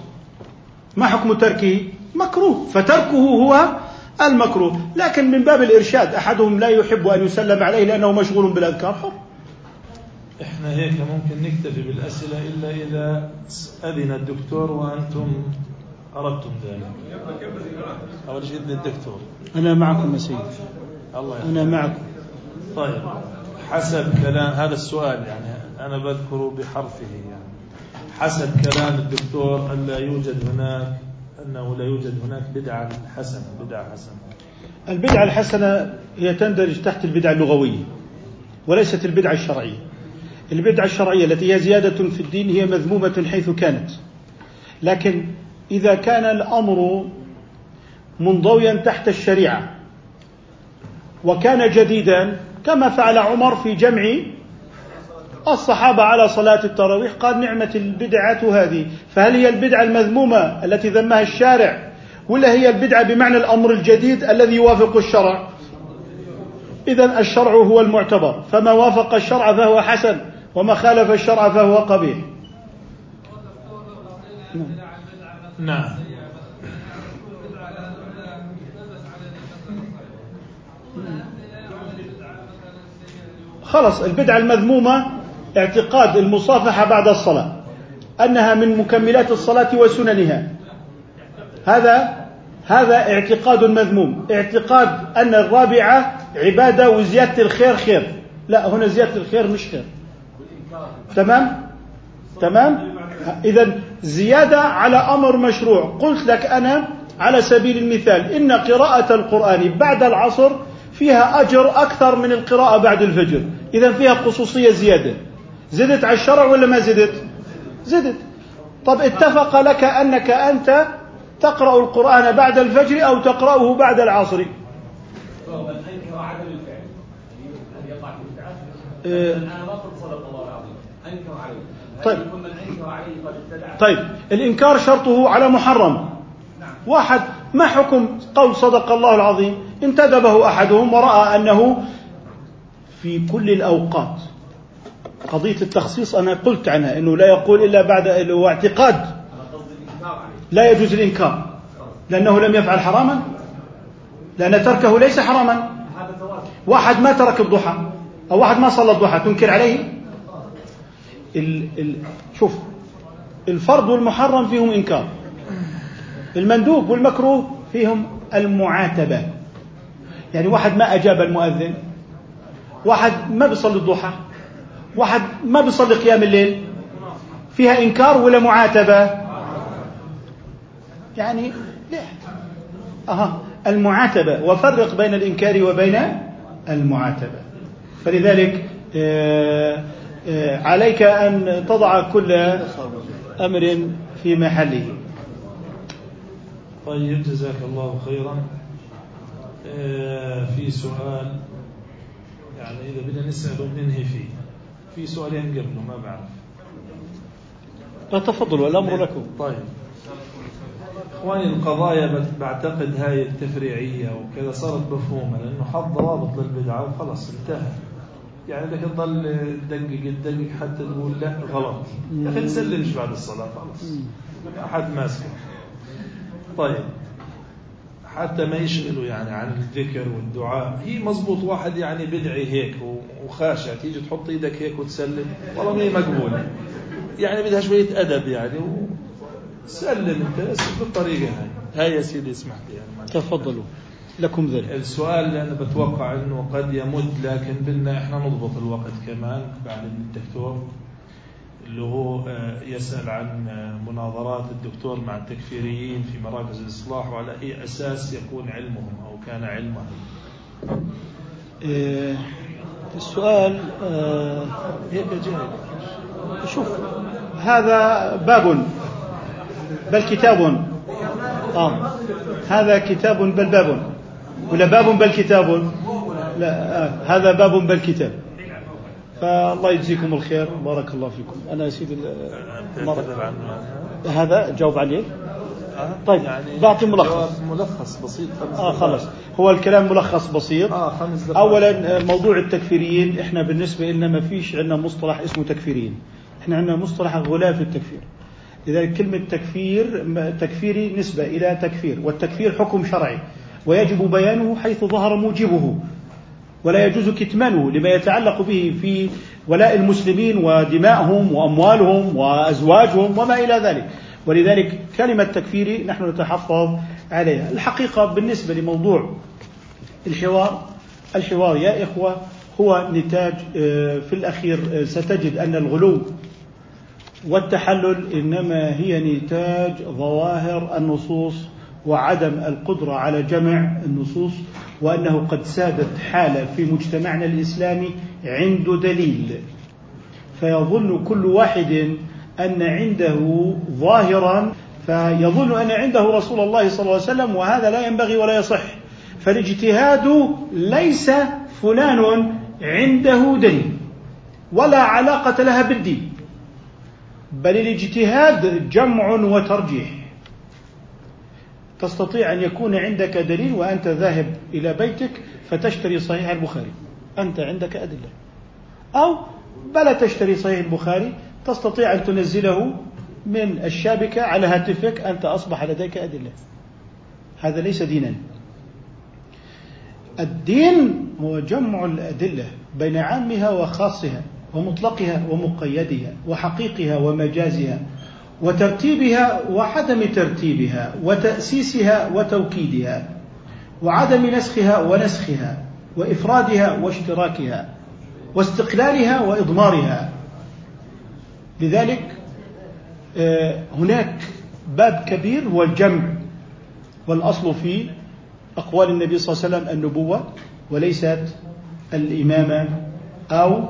ما حكم تركه؟ مكروه فتركه هو المكروه. لكن من باب الإرشاد أحدهم لا يحب أن يسلم عليه لأنه مشغول بالأذكار. حر. إحنا هيك ممكن نكتفي بالأسئلة إلا إذا أذن الدكتور وأنتم أردتم ذلك. أول شيء إذن الدكتور. أنا معكم يا سيدي. الله يحفظ. أنا معكم. طيب حسب كلام هذا السؤال يعني أنا بذكره بحرفه يعني. حسب كلام الدكتور أن لا يوجد هناك أنه لا يوجد هناك بدعة حسنة بدعة حسنة. البدعة الحسنة هي تندرج تحت البدعة اللغوية وليست البدعة الشرعية. البدعة الشرعية التي هي زيادة في الدين هي مذمومة حيث كانت. لكن إذا كان الأمر منضويا تحت الشريعة وكان جديدا كما فعل عمر في جمع الصحابة على صلاة التراويح قال نعمة البدعة هذه. فهل هي البدعة المذمومة التي ذمها الشارع؟ ولا هي البدعة بمعنى الأمر الجديد الذي يوافق الشرع؟ إذا الشرع هو المعتبر. فما وافق الشرع فهو حسن وما خالف الشرع فهو قبيح. نعم. خلص البدعة المذمومة اعتقاد المصافحة بعد الصلاة أنها من مكملات الصلاة وسننها. هذا هذا اعتقاد مذموم. اعتقاد أن الرابعة عبادة وزيادة الخير خير. لا هنا زيادة الخير مش خير. تمام؟ تمام؟ إذا زيادة على أمر مشروع. قلت لك أنا على سبيل المثال إن قراءة القرآن بعد العصر فيها أجر أكثر من القراءة بعد الفجر. إذا فيها خصوصية زيادة. زدت على الشرع ولا ما زدت؟ زدت. طب اتفق لك أنك أنت تقرأ القرآن بعد الفجر أو تقرأه بعد العصر. إيه. طيب. طيب. الإنكار شرطه على محرم. واحد ما حكم قول صدق الله العظيم؟ انتدبه أحدهم ورأى أنه في كل الأوقات قضية التخصيص أنا قلت عنها أنه لا يقول إلا بعد هو اعتقاد. لا يجوز الإنكار. لأنه لم يفعل حراما؟ لأن تركه ليس حراما. واحد ما ترك الضحى أو واحد ما صلى الضحى تنكر عليه؟ ال ال شوف الفرض والمحرم فيهم إنكار. المندوب والمكروه فيهم المعاتبة. يعني واحد ما أجاب المؤذن واحد ما بيصلي الضحى واحد ما بيصلي قيام الليل فيها إنكار ولا معاتبة؟ يعني لا. أها المعاتبة وفرق بين الإنكار وبين المعاتبة. فلذلك آه، آه، عليك أن تضع كل أمر في محله. طيب جزاك الله خيرا. آه، في سؤال يعني إذا بدنا نسأله ننهي فيه. في سؤالين قبله ما بعرف. تفضلوا الأمر لكم. طيب. إخواني القضايا بعتقد هاي التفريعية وكذا صارت مفهومة لأنه حط ضوابط للبدعة وخلص انتهى. يعني بدك تضل تدقق تدقق حتى تقول لا غلط. يا أخي تسلمش بعد الصلاة خلص ما حد ماسك طيب. حتى ما يشغلوا يعني عن الذكر والدعاء. هي مزبوط واحد يعني بدعي هيك وخاشع تيجي تحط إيدك هيك وتسلم. والله ما هي مقبولة. يعني بدها شوية أدب يعني. سلم أنت بس بالطريقة هاي. هاي يا سيدي اسمح لي يعني. تفضلوا. لكم ذلك. السؤال اللي أنا بتوقع أنه قد يمد لكن بدنا إحنا نضبط الوقت كمان بعد الدكتور. اللي هو آه، يسأل عن آه، مناظرات الدكتور مع التكفيريين في مراكز الإصلاح وعلى أي أساس يكون علمهم أو كان علمهم آه، السؤال جاي شوف هذا باب بل كتاب آه. هذا كتاب بل باب ولا باب بل كتاب لا آه. هذا باب بل كتاب فالله يجزيكم الخير بارك الله فيكم. أنا يا سيدي هذا؟ جاوب عليه؟ آه، طيب، بعطي ملخص. ملخص بسيط خمس آه. خلاص. هو الكلام ملخص بسيط. آه خمس دقائق. اولا آه، موضوع التكفيريين. إحنا بالنسبة لنا ما فيش عندنا مصطلح اسمه تكفيريين. إحنا عندنا مصطلح غلاف التكفير. لذلك كلمة تكفير تكفيري نسبة إلى تكفير والتكفير حكم شرعي ويجب بيانه حيث ظهر موجبه. ولا يجوز كتمانه لما يتعلق به في ولاء المسلمين ودمائهم وأموالهم وأزواجهم وما إلى ذلك. ولذلك كلمة تكفيري نحن نتحفظ عليها. الحقيقة بالنسبة لموضوع الحوار الحوار يا إخوة هو نتاج آه، في الأخير آه، ستجد أن الغلو والتحلل إنما هي نتاج ظواهر النصوص وعدم القدرة على جمع النصوص وأنه قد سادت حالة في مجتمعنا الإسلامي عنده دليل. فيظن كل واحد أن عنده ظاهرا فيظن أن عنده رسول الله صلى الله عليه وسلم وهذا لا ينبغي ولا يصح. فالاجتهاد ليس فلان عنده دليل ولا علاقة لها بالدين بل الاجتهاد جمع وترجيح. تستطيع أن يكون عندك دليل وأنت ذاهب إلى بيتك فتشتري صحيح البخاري. أنت عندك أدلة. أو بلا تشتري صحيح البخاري تستطيع أن تنزله من الشابكة على هاتفك أنت أصبح لديك أدلة. هذا ليس دينا. الدين هو جمع الأدلة بين عامها وخاصها ومطلقها ومقيدها وحقيقها ومجازها. وترتيبها وعدم ترتيبها وتأسيسها وتوكيدها وعدم نسخها ونسخها وإفرادها واشتراكها واستقلالها وإضمارها. لذلك آه، هناك باب كبير هو الجمع والأصل في أقوال النبي صلى الله عليه وسلم النبوة وليست الإمامة أو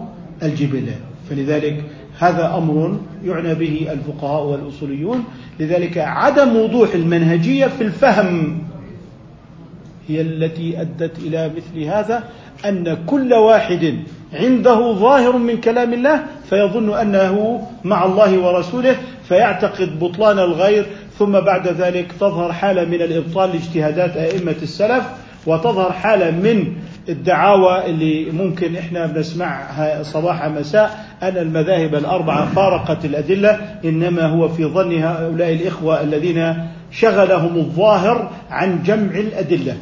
الجبلة. فلذلك هذا أمر يعنى به الفقهاء والأصوليون. لذلك عدم وضوح المنهجية في الفهم هي التي أدت إلى مثل هذا أن كل واحد عنده ظاهر من كلام الله فيظن أنه مع الله ورسوله فيعتقد بطلان الغير ثم بعد ذلك تظهر حالة من الإبطال لاجتهادات أئمة السلف وتظهر حالة من الدعاوى اللي ممكن إحنا بنسمعها صباح مساء أن المذاهب الأربعة فارقت الأدلة إنما هو في ظن هؤلاء الإخوة الذين شغلهم الظاهر عن جمع الأدلة.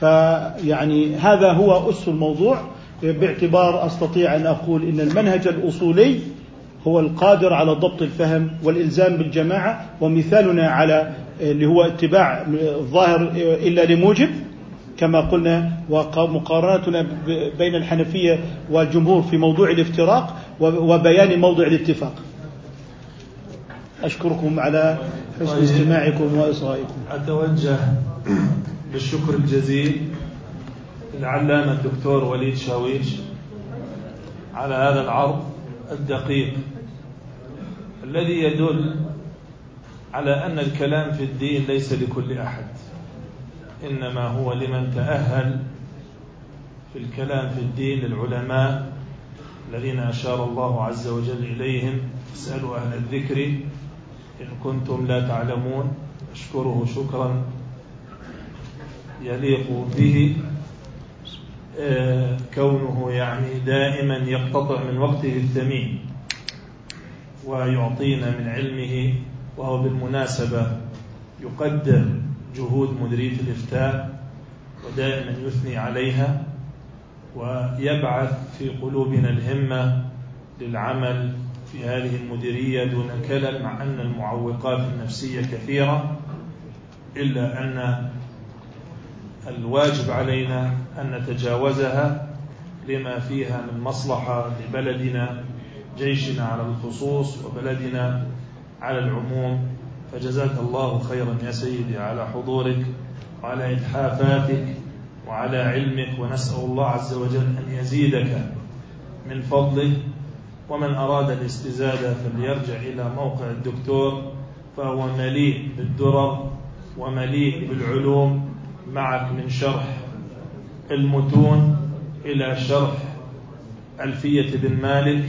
فيعني هذا هو أس الموضوع. باعتبار أستطيع أن أقول إن المنهج الأصولي هو القادر على ضبط الفهم والإلزام بالجماعة ومثالنا على اللي هو اتباع الظاهر إلا لموجب. كما قلنا ومقارنتنا بين الحنفية والجمهور في موضوع الافتراق وبيان موضع الاتفاق. أشكركم على حسن طيب. استماعكم وإصغائكم. أتوجه بالشكر الجزيل للعلامة الدكتور وليد شاويش على هذا العرض الدقيق الذي يدل على أن الكلام في الدين ليس لكل أحد. إنما هو لمن تأهل في الكلام في الدين للعلماء الذين أشار الله عز وجل إليهم. اسألوا أهل الذكر إن كنتم لا تعلمون. أشكره شكرا يليق به. آه، كونه يعني دائما يقتطع من وقته الثمين ويعطينا من علمه وهو بالمناسبة يقدر جهود مديرية الإفتاء ودائما يثني عليها ويبعث في قلوبنا الهمة للعمل في هذه المديرية دون كلل مع أن المعوقات النفسية كثيرة إلا أن الواجب علينا أن نتجاوزها لما فيها من مصلحة لبلدنا جيشنا على الخصوص وبلدنا على العموم. فجزاك الله خيرا يا سيدي على حضورك وعلى إتحافاتك وعلى علمك ونسأل الله عز وجل أن يزيدك من فضله ومن أراد الاستزادة فليرجع إلى موقع الدكتور فهو مليء بالدرر ومليء بالعلوم معك من شرح المتون إلى شرح ألفية بن مالك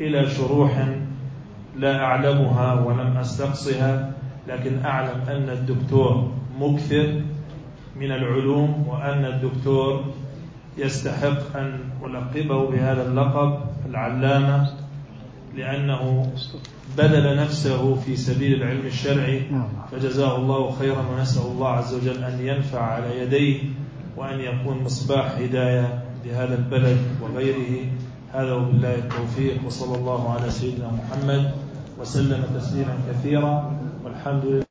إلى شروح لا أعلمها ولم أستقصها لكن أعلم أن الدكتور مكثر من العلوم وأن الدكتور يستحق أن ألقبه بهذا اللقب العلامة لأنه بذل نفسه في سبيل العلم الشرعي. فجزاه الله خيرا ونسأل الله عز وجل أن ينفع على يديه وأن يكون مصباح هداية لهذا البلد وغيره. هذا وبالله التوفيق وصلى الله على سيدنا محمد. وسلم تسليما كثيرا والحمد لله